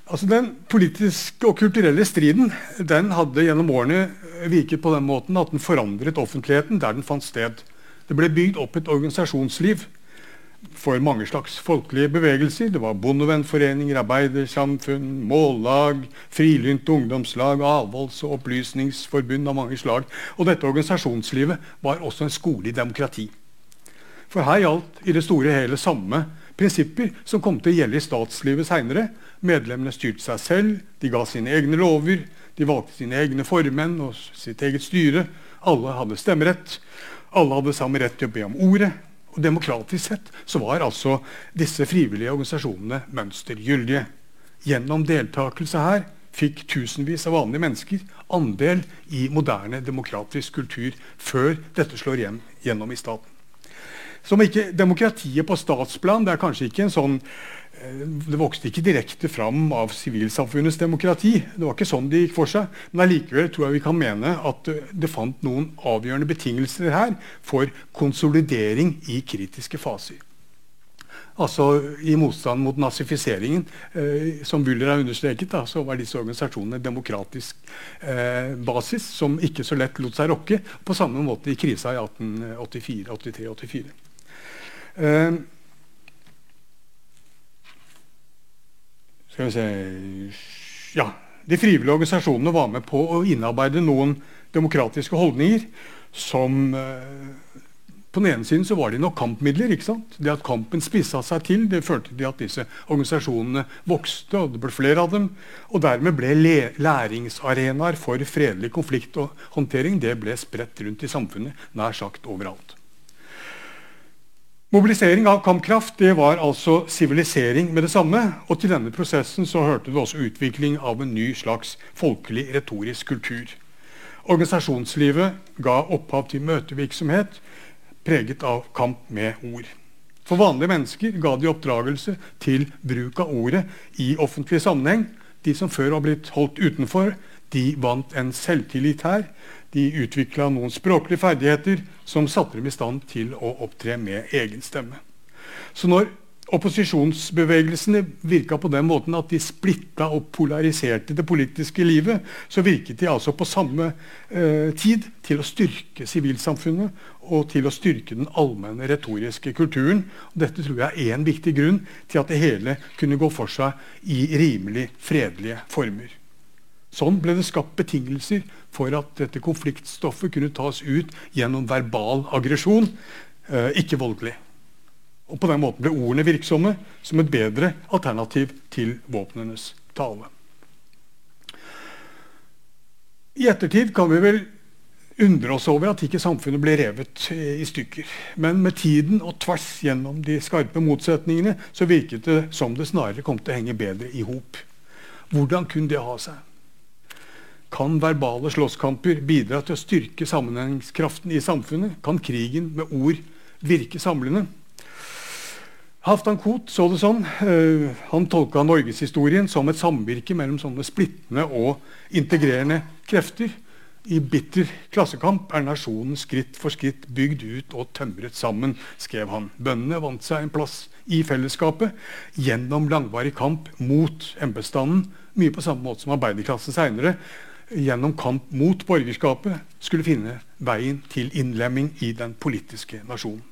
Altså Den politiske og kulturelle striden den hadde gjennom årene virket på den måten at den forandret offentligheten der den fant sted. Det ble bygd opp et organisasjonsliv for mange slags folkelige bevegelser. Det var bondevennforeninger, arbeidersamfunn, mållag, frilynte ungdomslag, avholds- og opplysningsforbund av mange slag. Og dette organisasjonslivet var også en skole i demokrati. For her gjaldt i det store hele samme prinsipper som kom til å gjelde i statslivet seinere. Medlemmene styrte seg selv, de ga sine egne lover, de valgte sine egne formenn og sitt eget styre. Alle hadde stemmerett. Alle hadde samme rett til å be om ordet. Og Demokratisk sett så var altså disse frivillige organisasjonene mønstergyldige. Gjennom deltakelse her fikk tusenvis av vanlige mennesker andel i moderne demokratisk kultur før dette slår hjem gjennom i staten. Som ikke demokratiet på statsplan det er kanskje ikke en sånn eh, det vokste ikke direkte fram av sivilsamfunnets demokrati. Det var ikke sånn det gikk for seg. Men allikevel tror jeg vi kan mene at det fant noen avgjørende betingelser her for konsolidering i kritiske faser. Altså I motstand mot nazifiseringen, eh, som Buller har understreket, da, så var disse organisasjonene demokratisk eh, basis som ikke så lett lot seg rokke. På samme måte i krisa i 1884, 83, 84. Uh, skal vi se Ja. De frivillige organisasjonene var med på å innarbeide noen demokratiske holdninger som uh, På den ene siden så var de nok kampmidler. ikke sant? Det at kampen spissa seg til, det førte til at disse organisasjonene vokste, og det ble flere av dem. Og dermed ble læringsarenaer for fredelig konflikt og håndtering det ble spredt rundt i samfunnet nær sagt overalt. Mobilisering av kampkraft det var altså sivilisering med det samme. Og til denne prosessen så hørte det også utvikling av en ny slags folkelig retorisk kultur. Organisasjonslivet ga opphav til møtevirksomhet preget av kamp med ord. For vanlige mennesker ga de oppdragelse til bruk av ordet i offentlig sammenheng. De som før var blitt holdt utenfor, de vant en selvtillit her. De utvikla noen språklige ferdigheter som satte dem i stand til å opptre med egen stemme. Så når opposisjonsbevegelsene virka på den måten at de splitta og polariserte det politiske livet, så virket de altså på samme eh, tid til å styrke sivilsamfunnet og til å styrke den allmenne retoriske kulturen. Dette tror jeg er en viktig grunn til at det hele kunne gå for seg i rimelig fredelige former. Sånn ble det skapt betingelser for at dette konfliktstoffet kunne tas ut gjennom verbal aggresjon, eh, ikke voldelig. Og På den måten ble ordene virksomme som et bedre alternativ til våpnenes tale. I ettertid kan vi vel undre oss over at ikke samfunnet ble revet i stykker. Men med tiden og tvers gjennom de skarpe motsetningene så virket det som det snarere kom til å henge bedre i hop. Hvordan kunne det ha seg? Kan verbale slåsskamper bidra til å styrke sammenhengskraften i samfunnet? Kan krigen med ord virke samlende? Haftan Koht så det sånn. Uh, han tolka norgeshistorien som et samvirke mellom sånne splittende og integrerende krefter. I bitter klassekamp er nasjonen skritt for skritt bygd ut og tømret sammen, skrev han. Bøndene vant seg en plass i fellesskapet gjennom langvarig kamp mot embetsstanden, mye på samme måte som arbeiderklassen seinere gjennom kamp mot borgerskapet skulle finne veien til innlemming i den politiske nasjonen.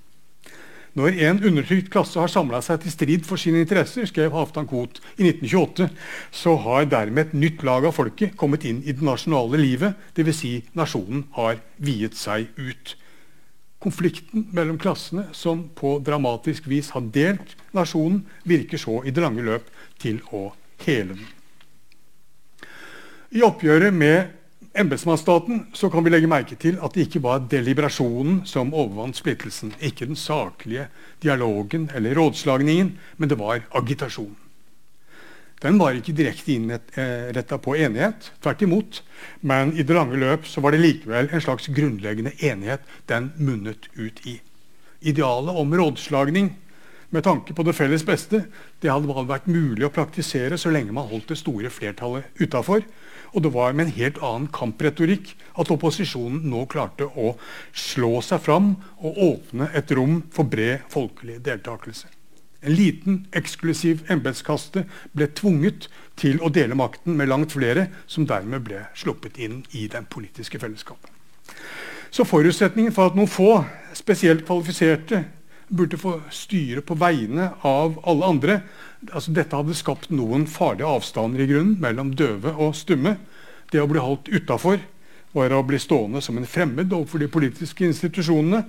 Når en undertrykt klasse har samla seg til strid for sine interesser, skrev Halvdan Koht i 1928, så har dermed et nytt lag av folket kommet inn i det nasjonale livet. Dvs. Si nasjonen har viet seg ut. Konflikten mellom klassene som på dramatisk vis har delt nasjonen, virker så i det lange løp til å hele den. I oppgjøret med embetsmannsstaten kan vi legge merke til at det ikke var deliberasjonen som overvant splittelsen. Ikke den saklige dialogen eller rådslagningen, men det var agitasjon. Den var ikke direkte innretta på enighet, tvert imot. Men i det lange løp så var det likevel en slags grunnleggende enighet den munnet ut i. Idealet om rådslagning med tanke på det felles beste det hadde vært mulig å praktisere så lenge man holdt det store flertallet utafor. Og det var med en helt annen kampretorikk at opposisjonen nå klarte å slå seg fram og åpne et rom for bred folkelig deltakelse. En liten, eksklusiv embetskaste ble tvunget til å dele makten med langt flere, som dermed ble sluppet inn i den politiske fellesskapet. Så forutsetningen for at noen få, spesielt kvalifiserte, burde få styre på vegne av alle andre, altså Dette hadde skapt noen farlige avstander i grunnen mellom døve og stumme. Det å bli holdt utafor var å bli stående som en fremmed overfor de politiske institusjonene.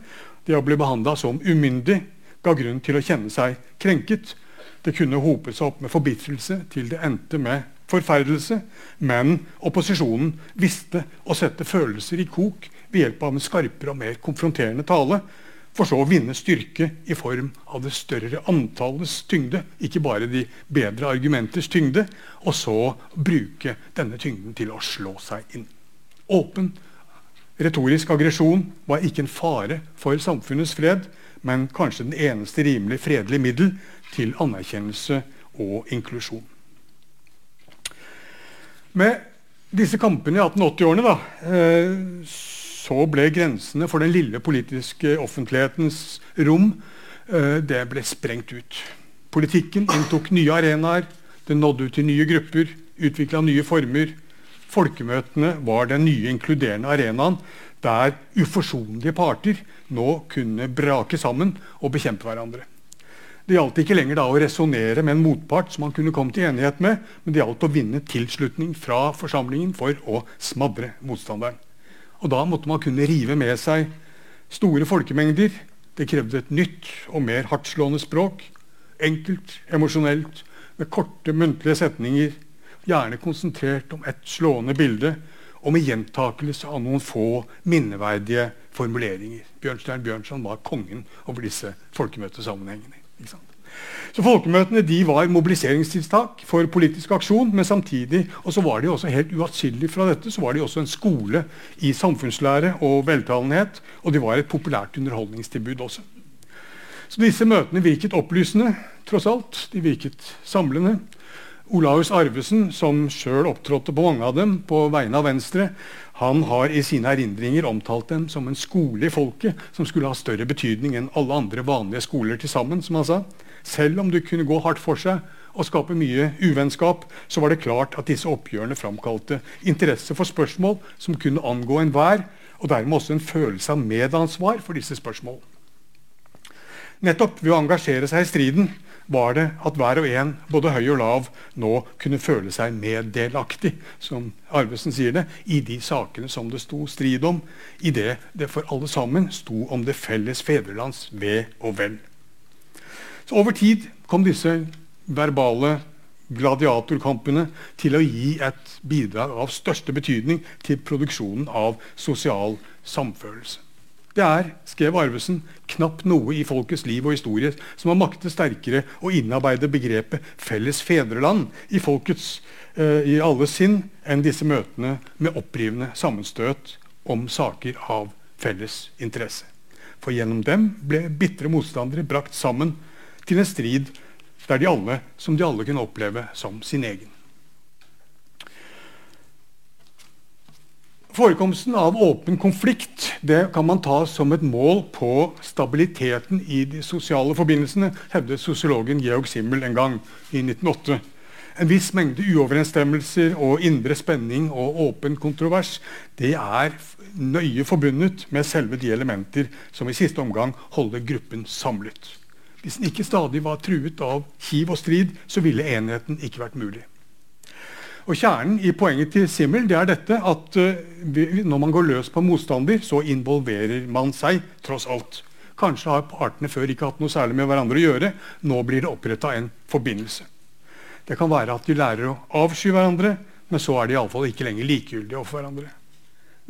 Det å bli behandla som umyndig ga grunn til å kjenne seg krenket. Det kunne hope seg opp med forbitrelse til det endte med forferdelse. Men opposisjonen visste å sette følelser i kok ved hjelp av en skarpere og mer konfronterende tale for så å vinne styrke i form av det større antallets tyngde, ikke bare de bedre argumenters tyngde, og så bruke denne tyngden til å slå seg inn. Åpen retorisk aggresjon var ikke en fare for samfunnets fred, men kanskje den eneste rimelig fredelige middel til anerkjennelse og inklusjon. Med disse kampene i 1880-årene så ble grensene for den lille politiske offentlighetens rom eh, det ble sprengt ut. Politikken inntok nye arenaer, den nådde ut til nye grupper, utvikla nye former. Folkemøtene var den nye inkluderende arenaen der uforsonlige parter nå kunne brake sammen og bekjempe hverandre. Det gjaldt ikke lenger da å resonnere med en motpart som man kunne komme til enighet med, men det gjaldt å vinne tilslutning fra forsamlingen for å smadre motstanderen. Og da måtte man kunne rive med seg store folkemengder. Det krevde et nytt og mer hardtslående språk. Enkelt, emosjonelt, med korte, muntlige setninger. Gjerne konsentrert om ett slående bilde, og med gjentakelse av noen få minneverdige formuleringer. Bjørnstein Bjørnson var kongen over disse folkemøtesammenhengene. Så Folkemøtene de var mobiliseringstiltak for politisk aksjon, men samtidig og så var de også helt uatskillelig fra dette, så var de også en skole i samfunnslære og veltalenhet. Og de var et populært underholdningstilbud også. Så disse møtene virket opplysende, tross alt. De virket samlende. Olaus Arvesen, som sjøl opptrådte på mange av dem på vegne av Venstre, han har i sine erindringer omtalt dem som en skole i folket som skulle ha større betydning enn alle andre vanlige skoler til sammen. som han sa. Selv om det kunne gå hardt for seg og skape mye uvennskap, så var det klart at disse oppgjørene framkalte interesse for spørsmål som kunne angå enhver, og dermed også en følelse av medansvar for disse spørsmål. Nettopp ved å engasjere seg i striden var det at hver og en, både høy og lav, nå kunne føle seg meddelaktig, som Arvesen sier det, i de sakene som det sto strid om, i det det for alle sammen sto om det felles fedrelands ve og vel. Så Over tid kom disse verbale gladiatorkampene til å gi et bidrag av største betydning til produksjonen av sosial samfølelse. Det er, skrev Arvesen, knapt noe i folkets liv og historie som har maktet sterkere å innarbeide begrepet 'felles fedreland' i folkets uh, i alle sinn enn disse møtene med opprivende sammenstøt om saker av felles interesse. For gjennom dem ble bitre motstandere brakt sammen til en strid der de alle, som de alle kunne oppleve som sin egen. Forekomsten av åpen konflikt det kan man ta som et mål på stabiliteten i de sosiale forbindelsene, hevdet sosiologen Georg Simmel en gang i 1908. En viss mengde uoverensstemmelser og indre spenning og åpen kontrovers det er nøye forbundet med selve de elementer som i siste omgang holder gruppen samlet. Hvis den ikke stadig var truet av hiv og strid, så ville enheten ikke vært mulig. Og Kjernen i poenget til Simmel det er dette at uh, når man går løs på motstander, så involverer man seg tross alt. Kanskje har partene før ikke hatt noe særlig med hverandre å gjøre. Nå blir det oppretta en forbindelse. Det kan være at de lærer å avsky hverandre, men så er de iallfall ikke lenger likegyldige overfor hverandre.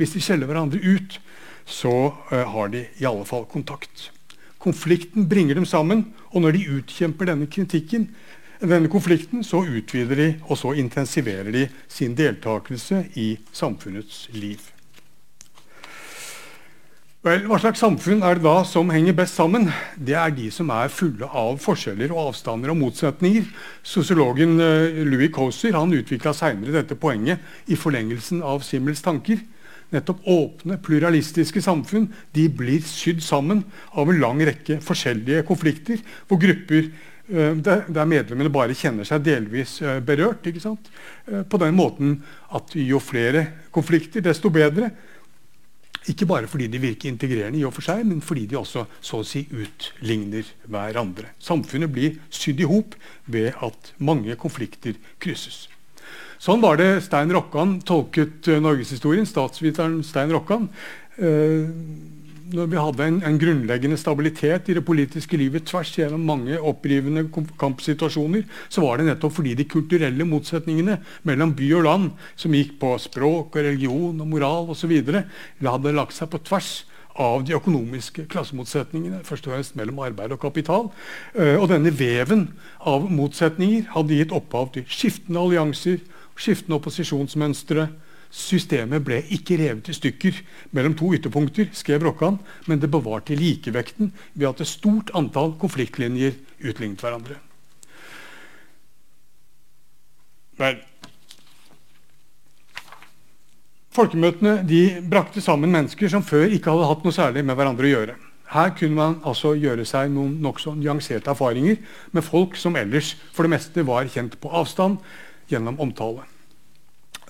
Hvis de skjeller hverandre ut, så uh, har de i alle fall kontakt. Konflikten bringer dem sammen, og når de utkjemper denne kritikken, denne konflikten så utvider de og så intensiverer de sin deltakelse i samfunnets liv. Vel, Hva slags samfunn er det da som henger best sammen? Det er de som er fulle av forskjeller og avstander og motsetninger. Sosiologen uh, Louis Coser utvikla seinere dette poenget i forlengelsen av Simmels tanker. Nettopp åpne, pluralistiske samfunn de blir sydd sammen av en lang rekke forskjellige konflikter, hvor grupper Eh, der medlemmene bare kjenner seg delvis eh, berørt. Eh, på den måten at jo flere konflikter, desto bedre. Ikke bare fordi de virker integrerende, i og for seg, men fordi de også så å si utligner hverandre. Samfunnet blir sydd i hop ved at mange konflikter krysses. Sånn var det Stein Rokkan tolket norgeshistorien. Statsviteren Stein Rokkan. Eh, når vi hadde en, en, grunnleggende stabilitet i det politiske livet tvers gjennom mange opprivende kampsituasjoner, så var det nettopp fordi de kulturelle motsetningene mellom by og land, som gikk på språk og religion og moral osv., hadde lagt seg på tvers av de økonomiske klassemotsetningene, først og fremst mellom arbeid og kapital. Eh, og denne veven av motsetninger hadde gitt opphav til skiftende allianser, skiftende opposisjonsmønstre, Systemet ble ikke revet i stykker mellom to ytterpunkter, skrev Rokkan, men det bevarte likevekten ved at et stort antall konfliktlinjer utlignet hverandre. Vel, Folkemøtene de brakte sammen mennesker som før ikke hadde hatt noe særlig med hverandre å gjøre. Her kunne man altså gjøre seg noen nokså nyanserte erfaringer med folk som ellers for det meste var kjent på avstand gjennom omtale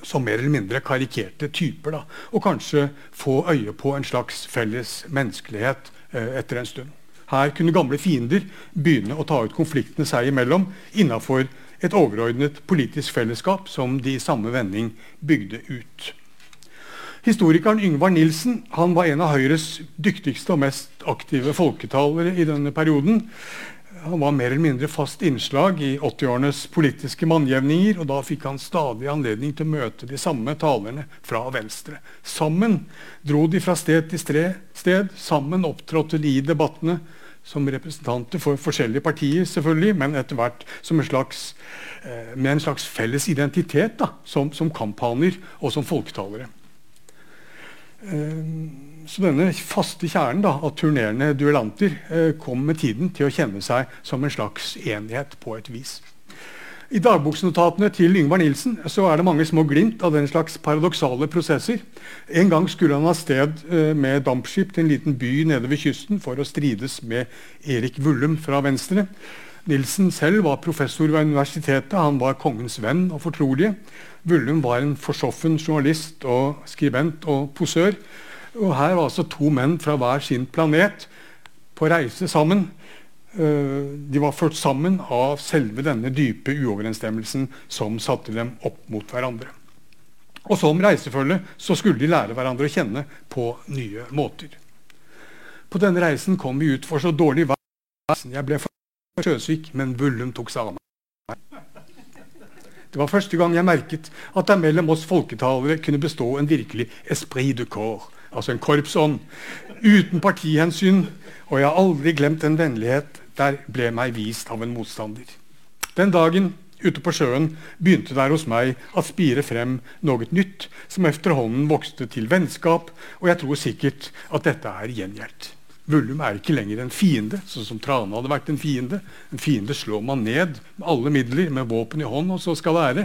som mer eller mindre karikerte typer. Da, og kanskje få øye på en slags felles menneskelighet eh, etter en stund. Her kunne gamle fiender begynne å ta ut konfliktene seg imellom innafor et overordnet politisk fellesskap som de i samme vending bygde ut. Historikeren Yngvar Nilsen han var en av Høyres dyktigste og mest aktive folketalere i denne perioden han var mer eller mindre fast innslag i 80-årenes politiske mannjevninger. og Da fikk han stadig anledning til å møte de samme talerne fra Venstre. Sammen dro de fra sted til sted. Sammen opptrådte de i debattene som representanter for forskjellige partier, selvfølgelig, men etter hvert en slags, eh, med en slags felles identitet da, som, som kamphaner og som folketalere. Eh, så denne faste kjernen da, av turnerende duellanter eh, kom med tiden til å kjenne seg som en slags enighet på et vis. I dagboksnotatene til Yngvar Nilsen så er det mange små glimt av den slags paradoksale prosesser. En gang skulle han av sted eh, med dampskip til en liten by nede ved kysten for å strides med Erik Vullum fra Venstre. Nilsen selv var professor ved universitetet. Han var kongens venn og fortrolige. Vullum var en forsoffen journalist og skribent og posør. Og her var altså to menn fra hver sin planet på reise sammen. Eh, de var ført sammen av selve denne dype uoverensstemmelsen som satte dem opp mot hverandre. Og som reisefølge så skulle de lære hverandre å kjenne på nye måter. På denne reisen kom vi ut for så dårlig vær. Jeg ble sjøsyk, men Vullum tok seg av meg. Det var første gang jeg merket at det mellom oss folketalere kunne bestå en virkelig esprit de corps, altså en korpsånd, uten partihensyn, og jeg har aldri glemt en vennlighet der ble meg vist av en motstander. Den dagen ute på sjøen begynte der hos meg å spire frem noe nytt, som efterhånden vokste til vennskap, og jeg tror sikkert at dette er gjengjeldt. Vullum er ikke lenger en fiende, sånn som Trane hadde vært en fiende. En fiende slår man ned med alle midler, med våpen i hånd, og så skal det være.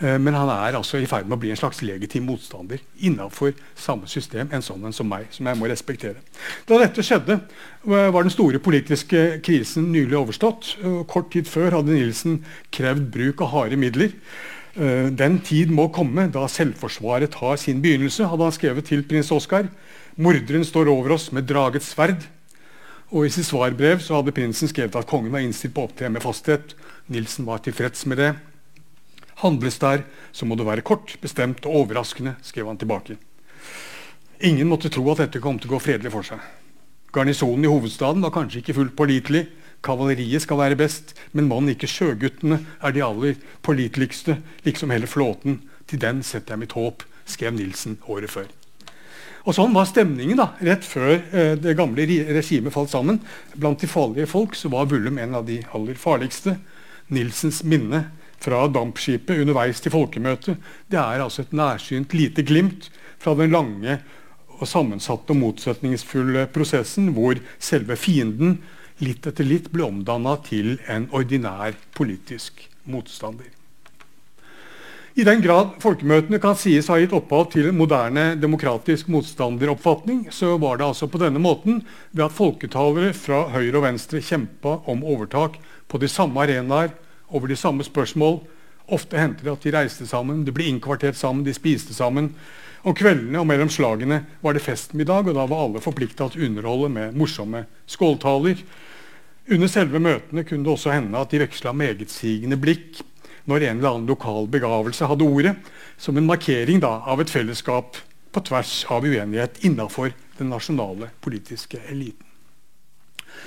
Eh, men han er altså i ferd med å bli en slags legitim motstander innafor samme system, en sånn en som meg, som jeg må respektere. Da dette skjedde, eh, var den store politiske krisen nylig overstått. Kort tid før hadde Nilsen krevd bruk av harde midler. Eh, den tid må komme da selvforsvaret har sin begynnelse, hadde han skrevet til prins Oskar. Morderen står over oss med draget sverd. Og I sitt svarbrev så hadde prinsen skrevet at kongen var innstilt på å opptre med fasthet. Nilsen var tilfreds med det. Handles der, så må det være kort, bestemt og overraskende, skrev han tilbake. Ingen måtte tro at dette kom til å gå fredelig for seg. Garnisonen i hovedstaden var kanskje ikke fullt pålitelig. Kavaleriet skal være best, men mann ikke sjøguttene er de aller påliteligste, liksom hele flåten. Til den setter jeg mitt håp, skrev Nilsen året før. Og Sånn var stemningen da, rett før eh, det gamle regimet falt sammen. Blant de farlige folk så var Vullum en av de aller farligste. Nilsens minne fra dampskipet underveis til folkemøtet det er altså et nærsynt lite glimt fra den lange og sammensatte og motsetningsfulle prosessen hvor selve fienden litt etter litt ble omdanna til en ordinær politisk motstander. I den grad folkemøtene kan sies å ha gitt opphav til en moderne demokratisk motstanderoppfatning, så var det altså på denne måten ved at folketalere fra høyre og venstre kjempa om overtak på de samme arenaer over de samme spørsmål. Ofte hendte det at de reiste sammen, de ble innkvartert sammen, de spiste sammen. Om kveldene og mellom slagene var det festmiddag, og da var alle forplikta til å underholde med morsomme skåltaler. Under selve møtene kunne det også hende at de veksla megetsigende blikk når en eller annen lokal begavelse hadde ordet, som en markering da, av et fellesskap på tvers av uenighet innafor den nasjonale politiske eliten.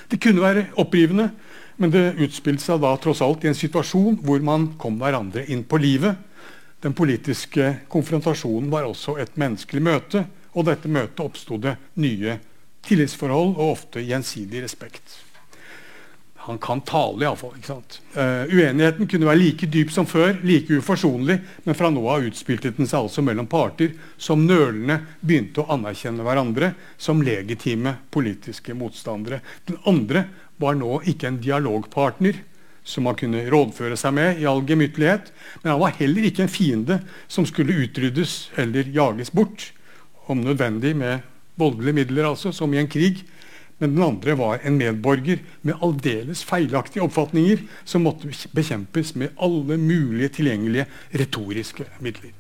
Det kunne være opprivende, men det utspilte seg da tross alt i en situasjon hvor man kom hverandre inn på livet. Den politiske konfrontasjonen var også et menneskelig møte, og dette møtet oppsto det nye tillitsforhold og ofte gjensidig respekt. Han kan tale, iallfall. Uh, uenigheten kunne være like dyp som før, like uforsonlig, men fra nå av utspilte den seg altså mellom parter som nølende begynte å anerkjenne hverandre som legitime politiske motstandere. Den andre var nå ikke en dialogpartner som man kunne rådføre seg med i all gemyttlighet, men han var heller ikke en fiende som skulle utryddes eller jages bort, om nødvendig med voldelige midler, altså, som i en krig men den andre var en medborger med aldeles feilaktige oppfatninger som måtte bekjempes med alle mulige tilgjengelige retoriske midler.